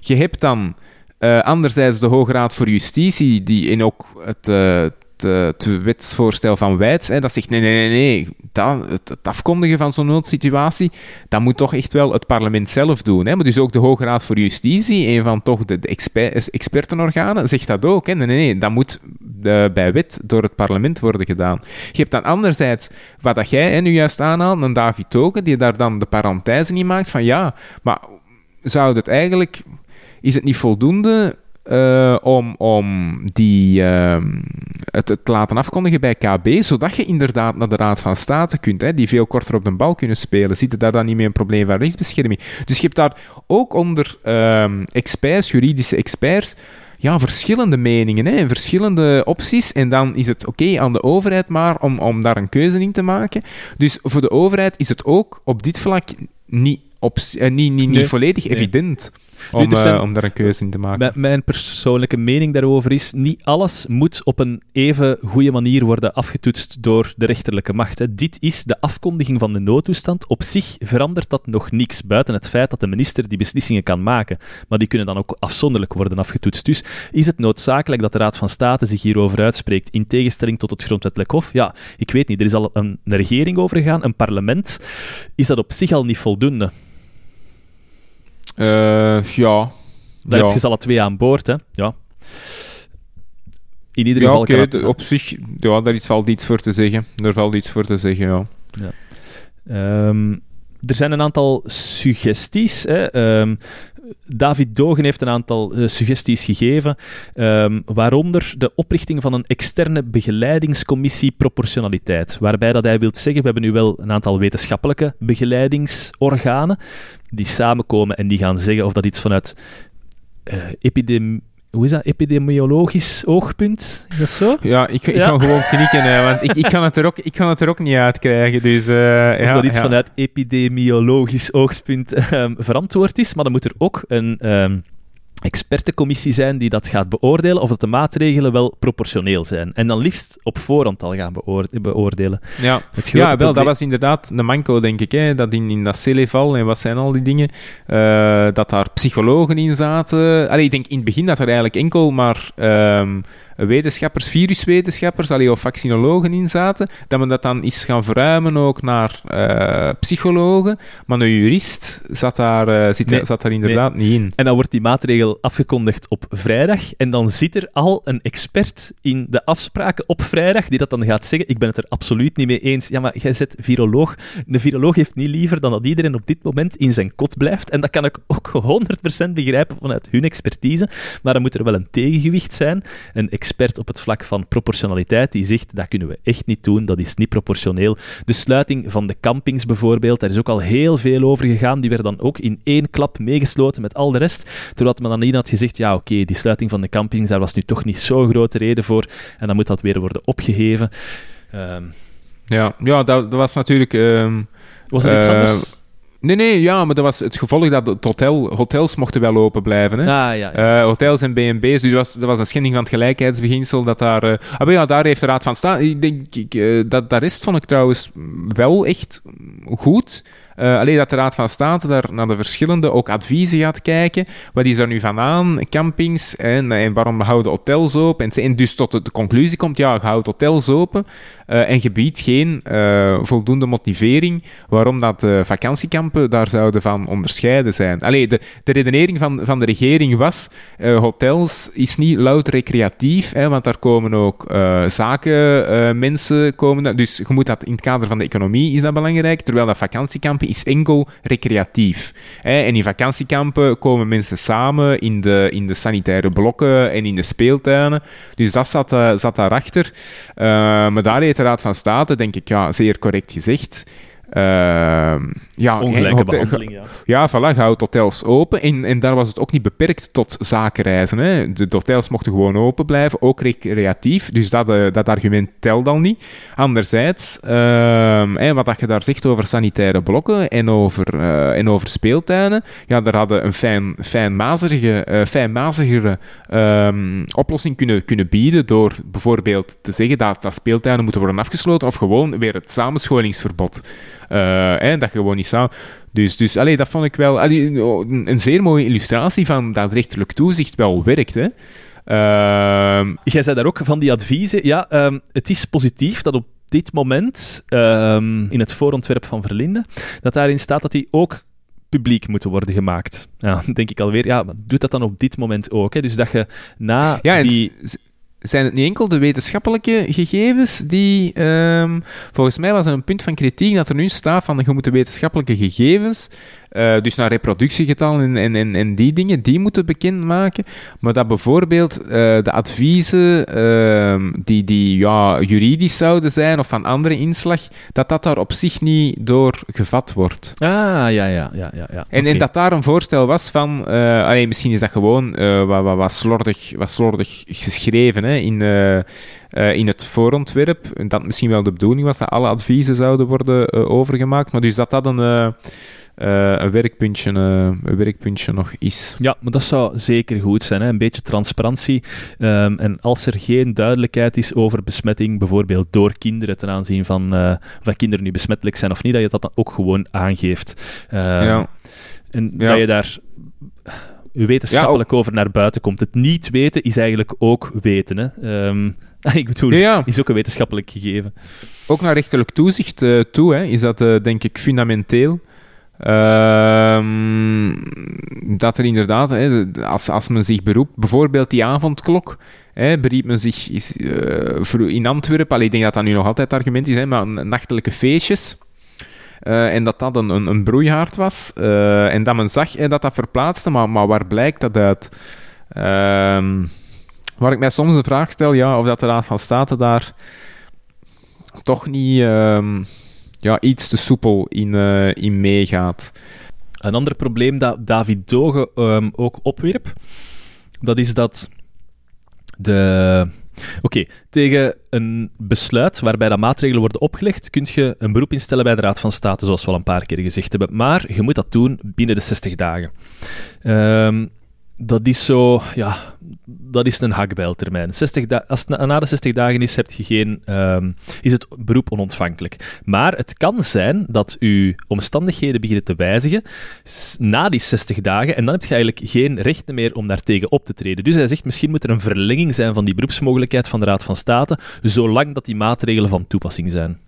Je hebt dan uh, anderzijds de Hoge Raad voor Justitie, die in ook het, het, het wetsvoorstel van Wijts, hè, dat zegt nee, nee, nee, nee, dat, het, afkondigen van zo'n noodsituatie, dat moet toch echt wel het parlement zelf doen. Hè. Maar dus ook de Hoge Raad voor Justitie, een van toch de, de exper expertenorganen, zegt dat ook. Hè. Nee, nee, nee, dat moet uh, bij wet door het parlement worden gedaan. Je hebt dan anderzijds, wat dat jij hè, nu juist aanhaalt, een David Token, die daar dan de parenthese in maakt van ja, maar zou het eigenlijk... Is het niet voldoende uh, om, om die, uh, het, het laten afkondigen bij KB, zodat je inderdaad naar de Raad van State kunt, hè, die veel korter op de bal kunnen spelen. Zit er daar dan niet meer een probleem van rechtsbescherming? Dus je hebt daar ook onder uh, experts, juridische experts, ja, verschillende meningen hè, verschillende opties. En dan is het oké aan de overheid maar om, om daar een keuze in te maken. Dus voor de overheid is het ook op dit vlak niet, op, uh, niet, niet, niet volledig nee. evident om, nu, zijn, uh, om daar een keuze in te maken. Mijn persoonlijke mening daarover is: niet alles moet op een even goede manier worden afgetoetst door de rechterlijke macht. Hè. Dit is de afkondiging van de noodtoestand. Op zich verandert dat nog niks, buiten het feit dat de minister die beslissingen kan maken. Maar die kunnen dan ook afzonderlijk worden afgetoetst. Dus is het noodzakelijk dat de Raad van State zich hierover uitspreekt, in tegenstelling tot het Grondwettelijk Hof? Ja, ik weet niet. Er is al een regering overgegaan, een parlement. Is dat op zich al niet voldoende? Uh, ja. Daar ja. heb je ze alle twee aan boord, hè? Ja. In ieder geval. Okay, op zich, ja, daar valt iets voor te zeggen. Er valt iets voor te zeggen, ja. ja. Um, er zijn een aantal suggesties. Hè. Um, David Dogen heeft een aantal uh, suggesties gegeven, um, waaronder de oprichting van een externe begeleidingscommissie proportionaliteit, waarbij dat hij wil zeggen, we hebben nu wel een aantal wetenschappelijke begeleidingsorganen, die samenkomen en die gaan zeggen of dat iets vanuit uh, epidemie hoe is dat, epidemiologisch oogpunt? Is dat zo? Ja, ik, ik ja. ga gewoon knikken, hè, want ik, ik, kan het er ook, ik kan het er ook niet uitkrijgen. Dus, uh, of ja, dat iets vanuit epidemiologisch oogpunt um, verantwoord is, maar dan moet er ook een... Um, expertencommissie zijn die dat gaat beoordelen of dat de maatregelen wel proportioneel zijn. En dan liefst op voorhand al gaan beoordelen. Ja, ja wel, dat was inderdaad een manco, denk ik. Hè, dat in, in dat Celeval en wat zijn al die dingen, uh, dat daar psychologen in zaten. Allee, ik denk in het begin dat er eigenlijk enkel maar... Um, wetenschappers, viruswetenschappers, allee, of vaccinologen in zaten, dat men dat dan is gaan verruimen ook naar uh, psychologen. Maar een jurist zat daar, uh, zit, nee, zat daar inderdaad nee. niet in. En dan wordt die maatregel afgekondigd op vrijdag. En dan zit er al een expert in de afspraken op vrijdag die dat dan gaat zeggen: Ik ben het er absoluut niet mee eens. Ja, maar jij zit viroloog. De viroloog heeft niet liever dan dat iedereen op dit moment in zijn kot blijft. En dat kan ik ook 100% begrijpen vanuit hun expertise. Maar dan moet er wel een tegengewicht zijn. Een expert op het vlak van proportionaliteit die zegt dat kunnen we echt niet doen, dat is niet proportioneel. De sluiting van de campings bijvoorbeeld, daar is ook al heel veel over gegaan. Die werden dan ook in één klap meegesloten met al de rest. Terwijl men dan niet had gezegd, ja oké, die sluiting van de campings, daar was nu toch niet zo'n grote reden voor. En dan moet dat weer worden opgegeven. Um, ja, ja dat, dat was natuurlijk... Um, was er iets uh, anders? Nee, nee, ja, maar dat was het gevolg dat het hotel, hotels mochten wel open blijven. Hè? Ah, ja, ja. Uh, hotels en B&B's, dus was, dat was een schending van het gelijkheidsbeginsel. Dat daar, uh, ah, ja, daar heeft de Raad van State... Ik denk, ik, uh, dat, de rest vond ik trouwens wel echt goed. Uh, alleen dat de Raad van State daar naar de verschillende ook adviezen gaat kijken. Wat is er nu van aan? Campings en, en waarom houden hotels open? En, en dus tot de, de, conclusie komt, ja, houd hotels open uh, en gebied geen uh, voldoende motivering waarom dat vakantiekampen daar zouden van onderscheiden zijn. Allee, de, de redenering van, van de regering was, hotels is niet louter recreatief, hè, want daar komen ook zakenmensen komen. Dus je moet dat in het kader van de economie is dat belangrijk, terwijl dat vakantiekampen is enkel recreatief. En in vakantiekampen komen mensen samen in de, in de sanitaire blokken en in de speeltuinen. Dus dat zat, zat daarachter. Maar daar heeft de Raad van State, denk ik, ja, zeer correct gezegd. Uh, ja, Ongelijke behandeling, ja. Ja, voilà, houdt hotels open. En, en daar was het ook niet beperkt tot zakenreizen. Hè. De, de hotels mochten gewoon open blijven, ook recreatief. Dus dat, uh, dat argument telt dan niet. Anderzijds, uh, hè, wat dat je daar zegt over sanitaire blokken en over, uh, en over speeltuinen, ja, daar hadden een fijn, fijnmazige, uh, fijnmazigere um, oplossing kunnen, kunnen bieden door bijvoorbeeld te zeggen dat, dat speeltuinen moeten worden afgesloten of gewoon weer het samenscholingsverbod. Uh, dat gewoon niet zou. Dus, dus allee, dat vond ik wel allee, een, een, zeer mooie illustratie van dat rechterlijk toezicht wel werkt. Hè. Uh, Jij zei daar ook van die adviezen. Ja, um, het is positief dat op dit moment, um, in het voorontwerp van Verlinde, dat daarin staat dat die ook publiek moeten worden gemaakt. Ja, denk ik alweer, ja, doet dat dan op dit moment ook? Hè? Dus dat je na ja, die zijn het niet enkel de wetenschappelijke gegevens die... Um, volgens mij was er een punt van kritiek dat er nu staat van je moet de wetenschappelijke gegevens uh, dus naar reproductiegetallen en, en, en, die dingen, die moeten bekendmaken. Maar dat bijvoorbeeld uh, de adviezen uh, die, die ja, juridisch zouden zijn of van andere inslag, dat dat daar op zich niet door gevat wordt. Ah, ja, ja, ja. ja, ja. En, en dat daar een voorstel was van, uh, allee, misschien is dat gewoon wat, wat, wat, slordig, wat slordig geschreven hè, in... Uh, in het voorontwerp. En dat misschien wel de bedoeling was dat alle adviezen zouden worden uh, overgemaakt. Maar dus dat dat een, uh, een, werkpuntje, een werkpuntje nog is. Ja, maar dat zou zeker goed zijn. Hè? Een beetje transparantie. Um, en als er geen duidelijkheid is over besmetting, bijvoorbeeld door kinderen ten aanzien van of kinderen nu besmettelijk zijn of niet, dat je dat dan ook gewoon aangeeft. Ehm, ja. En ja. dat je daar wetenschappelijk over naar buiten komt. Het niet weten is eigenlijk ook weten. Hè? Um, ik bedoel, ja, is ook een wetenschappelijk gegeven. Ook naar rechterlijk toezicht uh, toe hè, is dat uh, denk ik fundamenteel. Ehm, dat er inderdaad, hè, als, als men zich beroept, bijvoorbeeld die avondklok, hè, beriep men zich is, uh, in Antwerpen, allee, ik denk dat dat nu nog altijd het argument is, maar nachtelijke feestjes. Uh, en dat dat een, een, broeihaard was. Uh, en dat men zag hè, dat dat verplaatste, maar, maar waar blijkt dat uit? Uh, Waar ik mij soms de vraag stel, ja, of dat de Raad van State daar toch niet ehm, ja, iets te soepel in, uh, in meegaat. Een ander probleem dat David Doge um, ook opwierp, dat is dat de... Oké, tegen een besluit waarbij dat maatregelen worden opgelegd, kun je een beroep instellen bij de Raad van State, zoals we al een paar keer gezegd hebben. Maar je moet dat doen binnen de 60 dagen. Um, dat is zo, ja, dat is een hakbijltermijn. 60 als na, de 60 dagen is, heb je geen, uh, is het beroep onontvankelijk. Maar het kan zijn dat uw omstandigheden beginnen te wijzigen na die 60 dagen en dan heb je eigenlijk geen rechten meer om daartegen op te treden. Dus hij zegt, misschien moet er een verlenging zijn van die beroepsmogelijkheid van de Raad van State, zolang dat die maatregelen van toepassing zijn.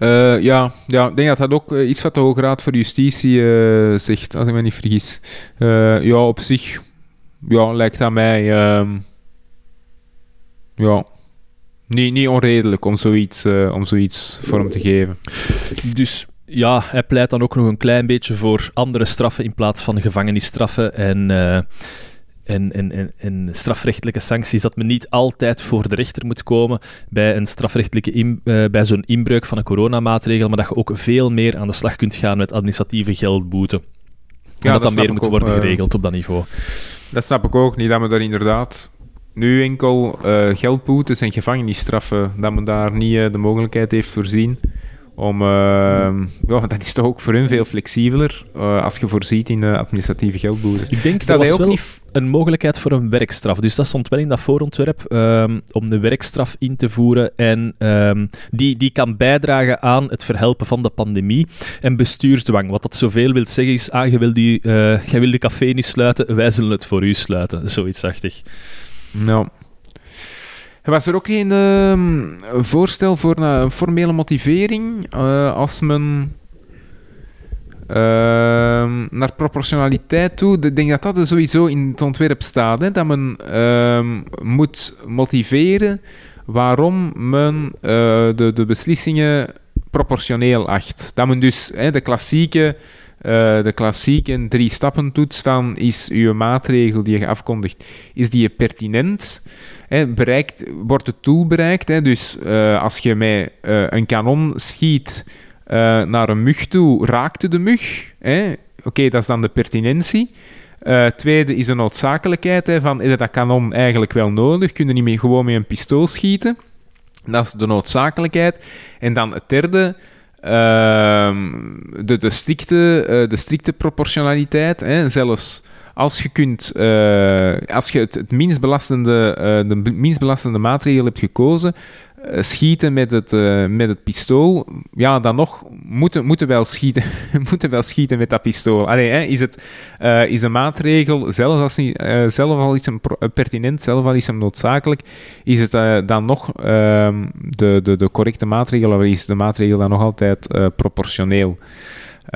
Uh, ja, ja, ik denk dat dat ook uh, iets wat de Hoge Raad voor Justitie uh, zegt, als ik me niet vergis. ja, op zich ja, lijkt dat mij um, ja, niet, niet onredelijk om zoiets, om zoiets vorm te geven. Dus ja, hij pleit dan ook nog een klein beetje voor andere straffen in plaats van gevangenisstraffen en en, en, en, strafrechtelijke sancties, dat men niet altijd voor de rechter moet komen bij, een strafrechtelijke in, uh, bij zo'n inbreuk van een coronamaatregel, maar dat je ook veel meer aan de slag kunt gaan met administratieve geldboeten. Ja, dat, dat dan meer moet worden uh, geregeld op dat niveau. Dat snap ik ook niet, dat men daar inderdaad nu enkel uh, geldboetes en gevangenisstraffen, dat men daar niet de mogelijkheid heeft voorzien om, uh, ja, dat is toch ook voor hun veel flexibeler uh, als je voorziet in administratieve geldboetes. Ik denk dat dat ook wel niet... een mogelijkheid voor een werkstraf. Dus dat stond wel in dat voorontwerp um, om de werkstraf in te voeren. En um, die, die kan bijdragen aan het verhelpen van de pandemie. En bestuursdwang. Wat dat zoveel wil zeggen is: ah, je wil, die, uh, wil de café niet sluiten, wij zullen het voor u sluiten. Zoiets achtig. Nou. Was er ook geen uh, voorstel voor een formele motivering uh, als men uh, naar proportionaliteit toe? Ik denk dat dat er sowieso in het ontwerp staat. Hè, dat men ehm, moet motiveren waarom men eh, de, de beslissingen proportioneel acht. Dat men dus hè, de klassieke... Uh, de klassieke drie stappen toets van is uw maatregel die je afkondigt, is die pertinent? Bereikt, wordt het doel bereikt. Hè, dus uh, als je met uh, een kanon schiet uh, naar een mug toe, raakte de mug. Oké, dat is dan de pertinentie. tweede is de noodzakelijkheid. Hè, van, is dat kanon eigenlijk wel nodig? Kun je niet meer gewoon met een pistool schieten? Dat is de noodzakelijkheid. En dan het derde... Ehm, de, de, strikte, de strikte proportionaliteit. Hè, zelfs als je, kunt, uh, als je het, het minst belastende, uh, de minst belastende maatregel hebt gekozen, eh, schieten met het, eh, met het pistool, ja, dan nog moeten, moeten, wel schieten, moeten wel schieten met dat pistool. Allee, hè, is, het, uh, is de maatregel, zelfs als niet, uh, zelf al is hem pertinent, zelf al is hem noodzakelijk, is het dan nog ehm, de, de, de correcte maatregel, of is de maatregel dan nog altijd proportioneel?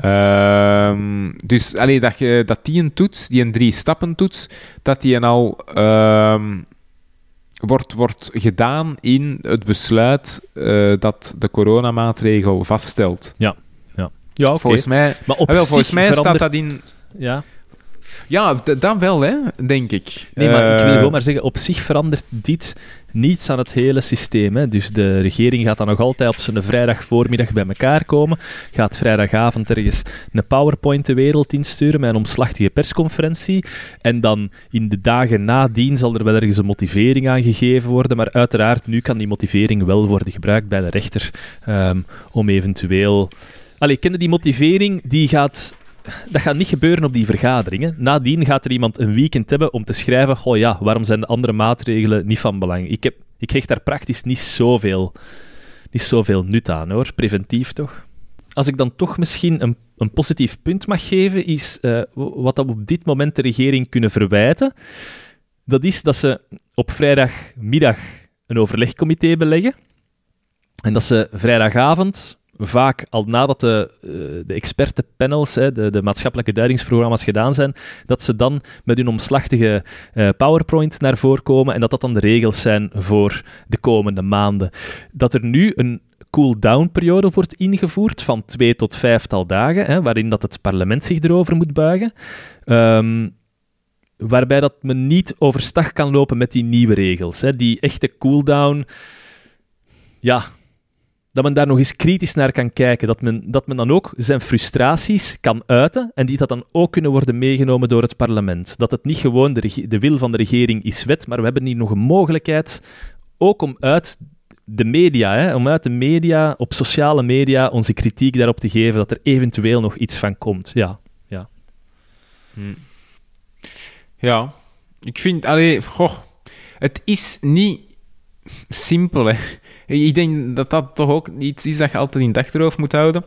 Um, dus allee, dat, je, dat die een toets, die een drie stappen toets, dat die een al um, wordt, wordt gedaan in het besluit uh, dat de coronamaatregel vaststelt. Ja, ja. ja okay. volgens mij, maar op wel, volgens mij verandert... staat dat in. Ja. Ja, dat wel, hè, denk ik. Nee, maar ik wil gewoon maar zeggen, op zich verandert dit niets aan het hele systeem. Hè. Dus de regering gaat dan nog altijd op zijn vrijdag voormiddag bij elkaar komen, gaat vrijdagavond ergens een PowerPoint de wereld insturen met een omslachtige persconferentie. En dan in de dagen nadien zal er wel ergens een motivering aan gegeven worden. Maar uiteraard, nu kan die motivering wel worden gebruikt bij de rechter um, om eventueel... Allee, kende die motivering, die gaat dat gaat niet gebeuren op die vergaderingen. Nadien gaat er iemand een weekend hebben om te schrijven: Oh ja, waarom zijn de andere maatregelen niet van belang? Ik, heb, ik hecht daar praktisch niet zoveel, niet zoveel nut aan hoor, preventief toch? Als ik dan toch misschien een, een positief punt mag geven, is uh, wat we op dit moment de regering kunnen verwijten. Dat is dat ze op vrijdagmiddag een overlegcomité beleggen. En dat ze vrijdagavond vaak al nadat de, uh, de expertenpanels, de, de, maatschappelijke duidingsprogramma's gedaan zijn, dat ze dan met hun omslachtige uh, PowerPoint naar voren komen en dat dat dan de regels zijn voor de komende maanden. Dat er nu een cool-down periode wordt ingevoerd van twee tot vijftal dagen, hè, waarin dat het parlement zich erover moet buigen. Um, waarbij dat men niet overstag kan lopen met die nieuwe regels. Hè. Die echte cool-down, ja, dat men daar nog eens kritisch naar kan kijken. Dat men, dat men dan ook zijn frustraties kan uiten en die dat dan ook kunnen worden meegenomen door het parlement. Dat het niet gewoon de, de wil van de regering is wet, maar we hebben hier nog een mogelijkheid ook om uit de media, hè, om uit de media, op sociale media, onze kritiek daarop te geven dat er eventueel nog iets van komt. Ja, ja. Hm. Ja, ik vind, allee, het is niet simpel, hè. Ik denk dat dat toch ook iets is dat je altijd in het achterhoofd moet houden.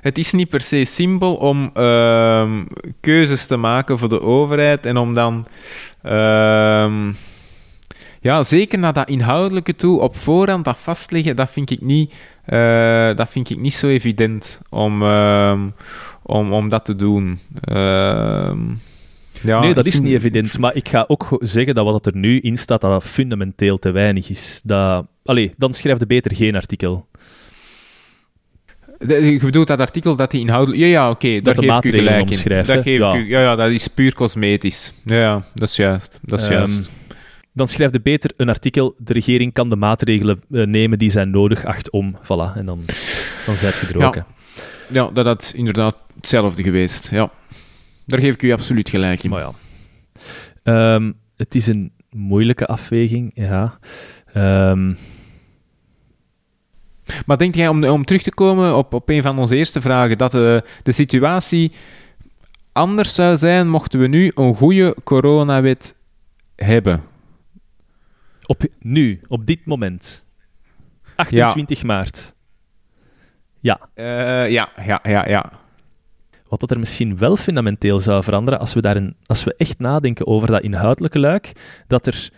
Het is niet per se simpel om uh, keuzes te maken voor de overheid en om dan... Uh, ja, zeker naar dat inhoudelijke toe, op voorhand dat vastleggen, dat vind ik niet, uh, dat vind ik niet zo evident om, ehm, om, om dat te doen. Uh, ja, nee, dat is niet evident. Maar ik ga ook zeggen dat wat er nu in staat, dat, dat fundamenteel te weinig is. Dat, allee, dan schrijf je beter geen artikel. Je bedoelt dat artikel dat die inhoudelijk... Ja, ja, oké, okay, daar geef ik u gelijk in. Dat geef ja. U, ja, ja, dat is puur cosmetisch. Ja, ja dat is juist. Dat is um, juist. Dan schrijf je beter een artikel, de regering kan de maatregelen uh, nemen die zijn nodig acht om. Voilà, en dan, dan zijt je er ook. Ja, ja dat had inderdaad hetzelfde geweest, ja. Daar geef ik u absoluut gelijk in. Maar ja. Um, het is een moeilijke afweging, ja. Um... Maar denk jij, om, om terug te komen op, op een van onze eerste vragen, dat de, de situatie anders zou zijn mochten we nu een goede coronawet hebben? Op nu, op dit moment. 28 ja. maart. Ja. Uh, ja, ja, ja, ja. Wat dat er misschien wel fundamenteel zou veranderen, als we, daarin, als we echt nadenken over dat inhoudelijke luik, dat er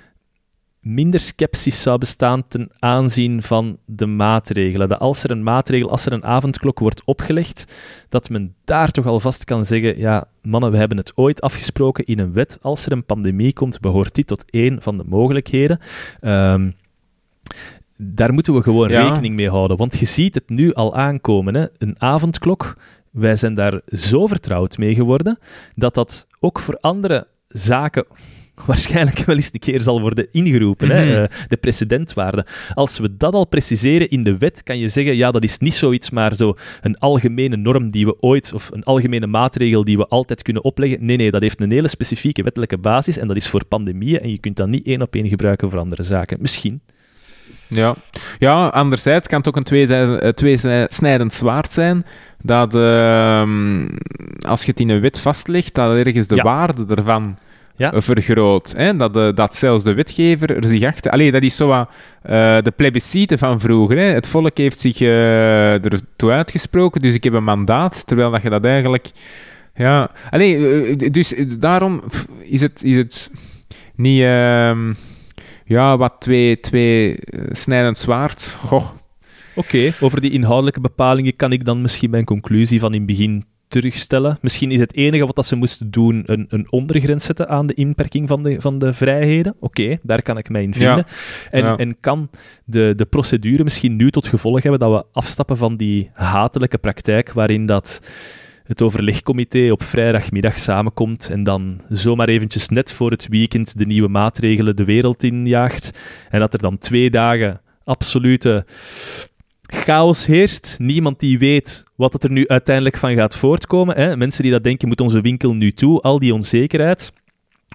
minder sceptisch zou bestaan ten aanzien van de maatregelen. Dat als er een maatregel, als er een avondklok wordt opgelegd, dat men daar toch alvast kan zeggen, ja, mannen, we hebben het ooit afgesproken in een wet, als er een pandemie komt, behoort die tot één van de mogelijkheden. Um, daar moeten we gewoon ja. rekening mee houden, want je ziet het nu al aankomen, hè? een avondklok wij zijn daar zo vertrouwd mee geworden dat dat ook voor andere zaken waarschijnlijk wel eens een keer zal worden ingeroepen, hè, mhm. eh, de precedentwaarde. Als we dat al preciseren in de wet, kan je zeggen, ja, dat is niet zoiets maar zo een algemene norm die we ooit, of een algemene maatregel die we altijd kunnen opleggen. Nee, nee, dat heeft een hele specifieke wettelijke basis en dat is voor pandemieën en je kunt dat niet één op één gebruiken voor andere zaken. Misschien. Ja. ja, anderzijds kan het ook een twee, tweesnijdend zwaard zijn dat uh, als je het in een wet vastlegt, dat ergens de ja. waarde ervan Ja. eh, vergroot. Hè? Dat, eh, dat zelfs de wetgever er zich achter... Allee, dat is zo wat eh, de plebiscite van vroeger. Hè? Het volk heeft zich eh ertoe uitgesproken, dus ik heb een mandaat, terwijl dat je dat eigenlijk... Ja, allee, dus daarom is het, is het niet... ehm, ja, wat twee, twee snijdend zwaard. Goh, Oké, over die inhoudelijke bepalingen kan ik dan misschien mijn conclusie van in het begin terugstellen. Misschien is het enige wat dat ze moesten doen een, een ondergrens zetten aan de inperking van de, van de vrijheden. Oké, daar kan ik mij in vinden. Ja. En, Ja. en kan de, de procedure misschien nu tot gevolg hebben dat we afstappen van die hatelijke praktijk waarin dat het overlegcomité op vrijdagmiddag samenkomt en dan zomaar eventjes net voor het weekend de nieuwe maatregelen de wereld injaagt. En dat er dan twee dagen absolute chaos heerst. Niemand die weet wat het er nu uiteindelijk van gaat voortkomen. Hè? Mensen die dat denken, moet onze winkel nu toe? Al die onzekerheid.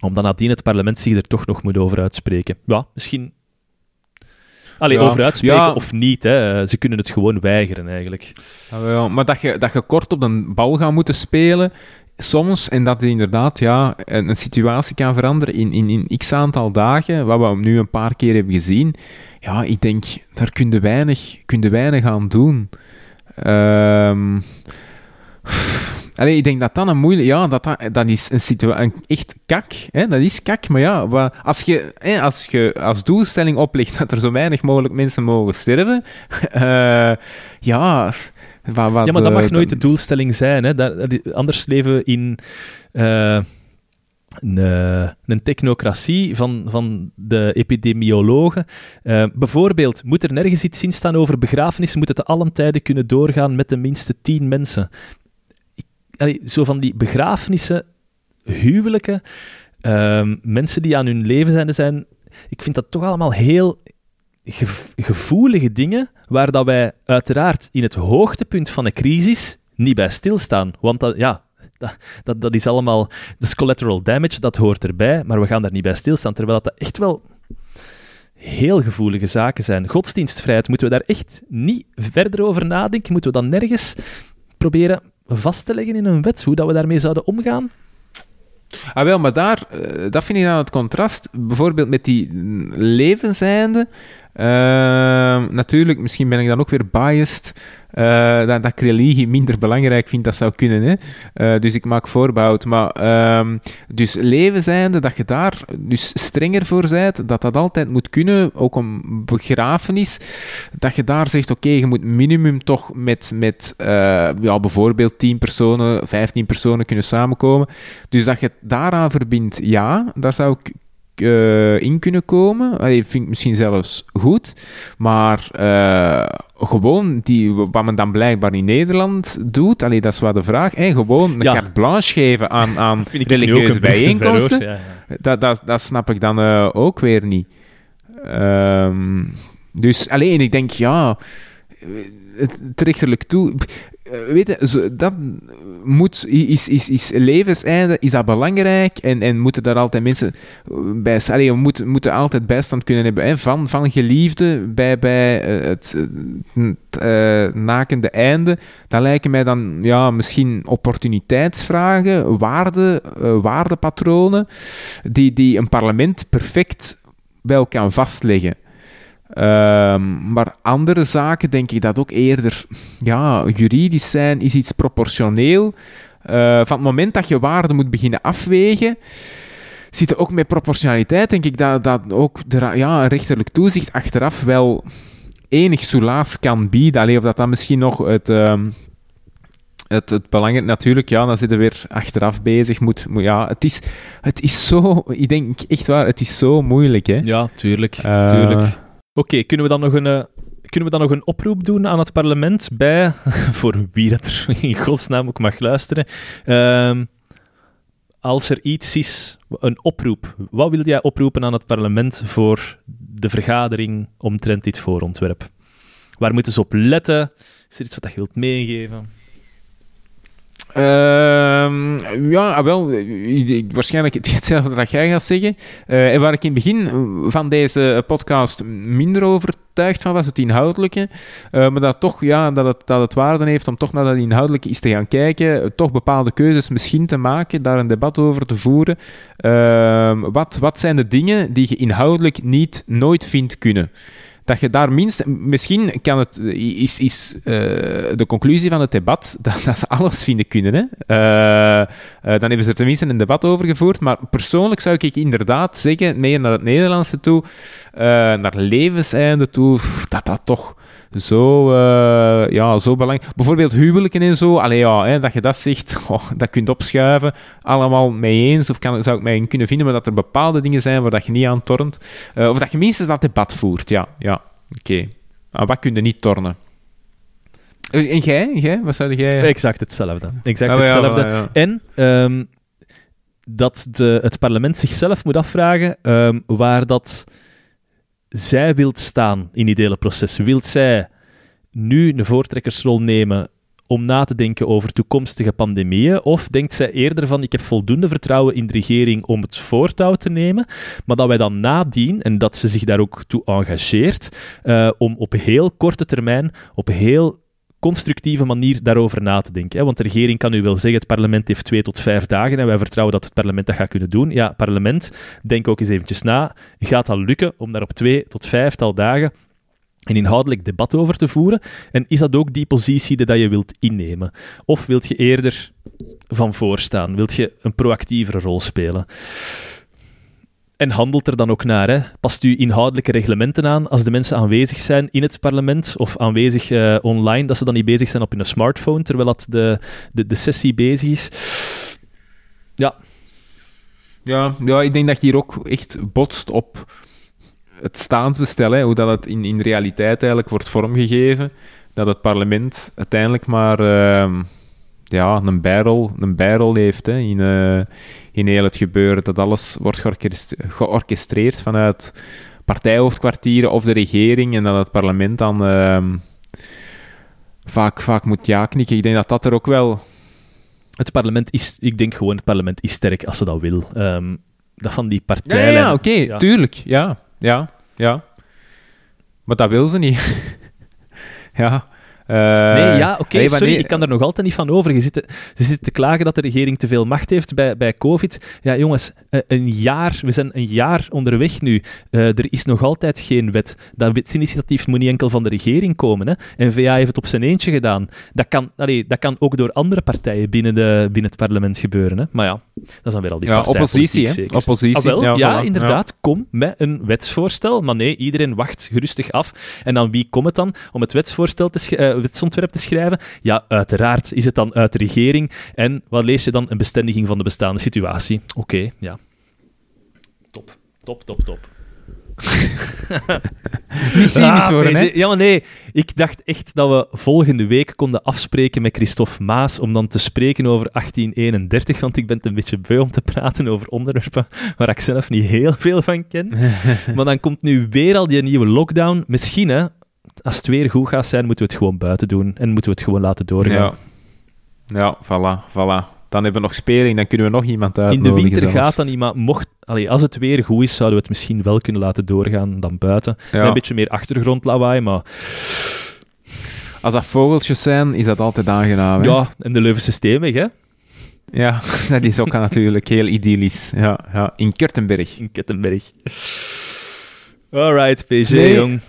Om dan nadien het parlement zich er toch nog moet over uitspreken. Ja, misschien... Allee, Ja, over uitspreken ja. of niet. Hè? Ze kunnen het gewoon weigeren, eigenlijk. Ja, maar dat je, dat je kort op een bal gaat moeten spelen, soms, en dat inderdaad ja, een, een situatie kan veranderen in, in, in x aantal dagen, wat we nu een paar keer hebben gezien, ja, ik denk, daar kun je weinig, kun je weinig aan doen. Allee, ik denk dat dat een moeilijk... Ja, dat, dat, dat is een situatie... Echt kak, hè? Dat is kak. Maar ja, als je, hè, als je als doelstelling oplegt dat er zo weinig mogelijk mensen mogen sterven... eh, ja... Wat, wat, ja, maar dat eh, mag nooit de doelstelling zijn. Hè? Dat- anders leven we in eh, een, eh, een technocratie van, van de epidemiologen. Eh, bijvoorbeeld, moet er nergens iets in staan over begrafenissen, moet het te allen tijden kunnen doorgaan met tenminste tien mensen. Zo van die begrafenissen, huwelijken, ehm, mensen die aan hun leven zijn, zijn, ik vind dat toch allemaal heel gev- gevoelige dingen, waar dat wij uiteraard in het hoogtepunt van een crisis niet bij stilstaan. Want dat, ja, dat, dat, is allemaal, is collateral damage, dat hoort erbij, maar we gaan daar niet bij stilstaan, terwijl dat echt wel heel gevoelige zaken zijn. Godsdienstvrijheid, moeten we daar echt niet verder over nadenken? Moeten we dan nergens proberen vast te leggen in een wet, hoe dat we daarmee zouden omgaan? Ah, wel, maar daar, eh, dat vind ik dan het contrast. Bijvoorbeeld met die mm, levenseinde. Ehm, natuurlijk, misschien ben ik dan ook weer biased. eh, dat, dat ik religie minder belangrijk vind, dat zou kunnen. Hè? Eh, dus ik maak voorbehoud. Maar ehm, dus levenseinde, dat je daar dus strenger voor bent, dat dat altijd moet kunnen, ook om begrafenis, dat je daar zegt, oké, je moet minimum toch met, met eh, ja, bijvoorbeeld 10 personen, 15 personen kunnen samenkomen. Dus dat je het daaraan verbindt, ja, daar zou ik eh, in kunnen komen. Allee, vind ik misschien zelfs goed. Maar eh, gewoon die, wat men dan blijkbaar in Nederland doet, allee, dat is wel de vraag. hè, gewoon een Ja. carte blanche geven aan, aan religieuze bijeenkomsten. Ja. Dat, dat, dat snap ik dan eh, ook weer niet. Ehm, dus alleen, ik denk, ja, het, het rechterlijk toe. Eh, Weet je, dat moet, is, is, is levenseinde, is dat belangrijk? En, en moeten daar altijd mensen bij... Allee, we moeten, moeten altijd bijstand kunnen hebben hè, van, van geliefden bij, bij eh, het, eh, eh, nakende einde. Dat lijken mij dan ja, misschien opportuniteitsvragen, waarde, eh, waardepatronen, die, die een parlement perfect wel kan vastleggen. Ehm, maar andere zaken denk ik dat ook eerder ja, juridisch zijn, is iets proportioneel. Eh, van het moment dat je waarde moet beginnen afwegen, zit er ook met proportionaliteit, denk ik dat, dat ook de, ja, een rechterlijk toezicht achteraf wel enig soelaas kan bieden. Alleen of dat dan misschien nog het, ehm, het, het belangrijk... Natuurlijk, ja, dan zitten we weer achteraf bezig. Moet, moet, ja, het, is, het is zo... Ik denk echt waar, het is zo moeilijk, hè. Ja, tuurlijk. Eh, tuurlijk. Oké, kunnen we dan nog een... eh, kunnen we dan nog een oproep doen aan het parlement bij, voor wie dat er in godsnaam ook mag luisteren, Ehm, als er iets is, een oproep, wat wil jij oproepen aan het parlement voor de vergadering omtrent dit voorontwerp? Waar moeten ze op letten? Is er iets wat je wilt meegeven? Ehm, ja, ah, wel, ik- waarschijnlijk het- hetzelfde dat jij gaat zeggen. Eh, en waar ik in het begin van deze podcast minder overtuigd van was, het inhoudelijke. Eh, maar dat toch, ja, dat het, dat het waarde heeft om toch naar dat inhoudelijke eens te gaan kijken. eh, Toch bepaalde keuzes misschien te maken, daar een debat over te voeren. Ehm, wat, wat zijn de dingen die je inhoudelijk niet, nooit vindt kunnen? Dat je daar minst... Misschien kan het, is, is eh, de conclusie van het debat dat, dat ze alles vinden kunnen. Hè? Eh, eh, dan hebben ze er tenminste een debat over gevoerd. Maar persoonlijk zou ik inderdaad zeggen, meer naar het Nederlandse toe, eh, naar levenseinde toe, dat dat toch zo, eh, ja, zo belangrijk... Bijvoorbeeld huwelijken en zo, allee, ja, hè, dat je dat zegt, oh, dat kunt opschuiven, allemaal mee eens, of kan, zou ik mij in kunnen vinden, maar dat er bepaalde dingen zijn waar dat je niet aan tornt. Eh, of dat je minstens dat debat voert, ja. ja. Oké. Maar wat kun je niet tornen? Eh, En jij? jij? Wat zou jij... Exact hetzelfde. Exact Ah, ja, hetzelfde. ja. En ehm, dat de, het parlement zichzelf moet afvragen ehm, waar dat zij wilt staan in die hele proces. Wilt zij nu een voortrekkersrol nemen om na te denken over toekomstige pandemieën? Of denkt zij eerder van, ik heb voldoende vertrouwen in de regering om het voortouw te nemen, maar dat wij dan nadien, en dat ze zich daar ook toe engageert, eh, om op heel korte termijn, op heel constructieve manier daarover na te denken. Hè? Want de regering kan nu wel zeggen, het parlement heeft twee tot vijf dagen en wij vertrouwen dat het parlement dat gaat kunnen doen. Ja, parlement, denk ook eens eventjes na. Gaat dat lukken om daar op twee tot vijftal dagen een inhoudelijk debat over te voeren? En is dat ook die positie die dat je wilt innemen? Of wilt je eerder van voorstaan? Wilt je een proactievere rol spelen? En handelt er dan ook naar. Hè? Past u inhoudelijke reglementen aan als de mensen aanwezig zijn in het parlement of aanwezig eh, online, dat ze dan niet bezig zijn op hun smartphone terwijl dat de, de, de sessie bezig is? Ja, Ja, ja, ik denk dat je hier ook echt botst op het staansbestel, hè, hoe dat het in, in realiteit eigenlijk wordt vormgegeven. Dat het parlement uiteindelijk maar ehm, ja, een, bijrol, een bijrol heeft hè, in, eh, in heel het gebeuren. Dat alles wordt georchestreerd vanuit partijhoofdkwartieren of de regering en dat het parlement dan ehm, vaak, vaak moet ja knikken. Ik denk dat dat er ook wel... het parlement is, ik denk gewoon, het parlement is sterk als ze dat wil. Ehm, dat van die Ja, partijen. ja, ja, oké, Ja. tuurlijk. Ja, ja, ja. Maar dat wil ze niet. ja. Eh, Nee, ja, oké, sorry, ik kan er nog altijd niet van over. Je zit te- ze zitten te klagen dat de regering te veel macht heeft bij, bij COVID. Ja, jongens, eh, een jaar, we zijn een jaar onderweg nu. Eh, er is nog altijd geen wet. Dat wetsinitiatief moet niet enkel van de regering komen. Hè. N-VA heeft het op zijn eentje gedaan. Dat kan, allee, dat kan ook door andere partijen binnen, de, binnen het parlement gebeuren. Hè. Maar ja, dat is dan weer al die Ja, oppositie, hè. zeker. Oppositie. Ah, wel, ja, voilà. inderdaad. Kom met een wetsvoorstel. Maar nee, iedereen wacht gerustig af. En aan wie komt het dan om het wetsvoorstel te sch- eh, wetsontwerp te schrijven? Ja, uiteraard is het dan uit de regering. En wat lees je dan? Een bestendiging van de bestaande situatie. Oké, ja. Top, top, top, top. Niet cynisch Ah, hè. Ja, maar nee. Ik dacht echt dat we volgende week konden afspreken met Christophe Maas om dan te spreken over 1831, want ik ben het een beetje beu om te praten over onderwerpen waar ik zelf niet heel veel van ken. maar dan komt nu weer al die nieuwe lockdown. Misschien, hè, als het weer goed gaat zijn, moeten we het gewoon buiten doen en moeten we het gewoon laten doorgaan. Ja. Ja, voilà, voilà. Dan hebben we nog speling, dan kunnen we nog iemand In uitnodigen. de winter zelfs. gaat dat niet, maar mocht, als het weer goed is, zouden we het misschien wel kunnen laten doorgaan dan buiten. Met een beetje meer achtergrondlawaai, maar Als dat vogeltjes zijn, is dat altijd aangenaam. Hè? ja, en de Leuvense steenweg, hè, ja, dat is ook natuurlijk heel idyllisch. Ja, ja. In Kurtenberg. in Kettenberg. Alright, PG, Nee. jong.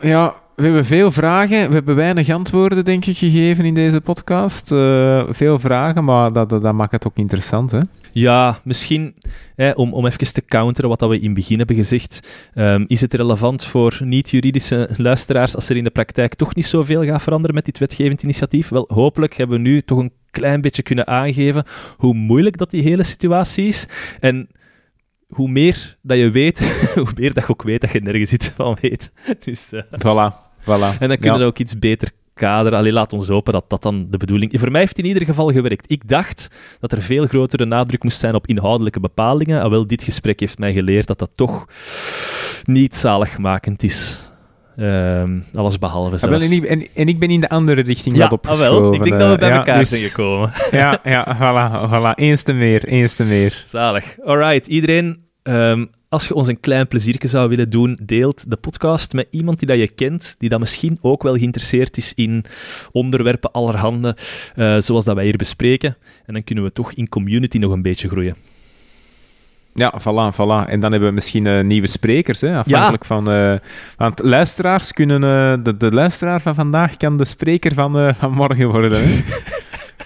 Ja, we hebben veel vragen. We hebben weinig antwoorden, denk ik, gegeven in deze podcast. Eh, veel vragen, maar dat, dat, maakt het ook interessant, hè? Ja, misschien hè, om, om even te counteren wat dat we in het begin hebben gezegd. ehm, is het relevant voor niet-juridische luisteraars als er in de praktijk toch niet zoveel gaat veranderen met dit wetgevend initiatief? Wel, hopelijk hebben we nu toch een klein beetje kunnen aangeven hoe moeilijk dat die hele situatie is. En hoe meer dat je weet, hoe meer dat je ook weet dat je nergens iets van weet. Dus, eh, Voilà, voilà. en dan kun je Ja. ook iets beter kaderen. Allee, laat ons hopen dat dat dan de bedoeling is. Voor mij heeft het in ieder geval gewerkt. Ik dacht dat er veel grotere nadruk moest zijn op inhoudelijke bepalingen. Ah, wel, dit gesprek heeft mij geleerd dat dat toch niet zaligmakend is. Ehm, alles behalve Ah, wel, en, ik, en, en ik ben in de andere richting ja, wat ah, opgeschoven. wel. Ik denk dat we bij ja, elkaar dus- zijn gekomen. Ja, ja, voilà, voilà. Eens te meer, eens te meer. Zalig. Alright, iedereen. ehm, als je ons een klein pleziertje zou willen doen, deelt de podcast met iemand die dat je kent, die dat misschien ook wel geïnteresseerd is in onderwerpen allerhande, eh, zoals dat wij hier bespreken. En dan kunnen we toch in community nog een beetje groeien. Ja, voilà, voilà. En dan hebben we misschien eh, nieuwe sprekers, hè, afhankelijk van... eh, want luisteraars kunnen... eh, de, de luisteraar van vandaag kan de spreker van, van morgen worden, hè.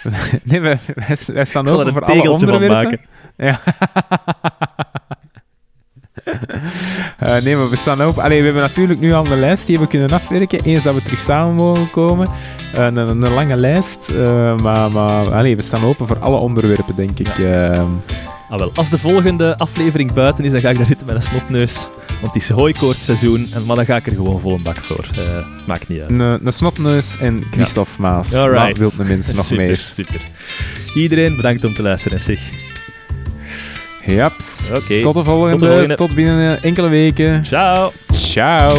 nee, wij, wij, staan open voor alle van onderwerpen. maken. Ja. Eh, nee, maar we staan open. Allee, we hebben natuurlijk nu al een lijst die we kunnen afwerken. Eens dat we terug samen mogen komen. Een, lange lijst. maar maar allee, we staan open voor alle onderwerpen, denk ik. Ehm, Ah, wel. Als de volgende aflevering buiten is, dan ga ik daar zitten met een snotneus. Want het is hooikoortseizoen, en- maar dan ga ik er gewoon vol een bak voor. Eh, maakt niet uit. een, een snotneus en Christophe Maas. Alright. Wat wil de mensen nog super, meer? Super. Iedereen bedankt om te luisteren. Zeg. Japs. Tot de volgende. Tot de volgende. Tot binnen enkele weken. Ciao. Ciao.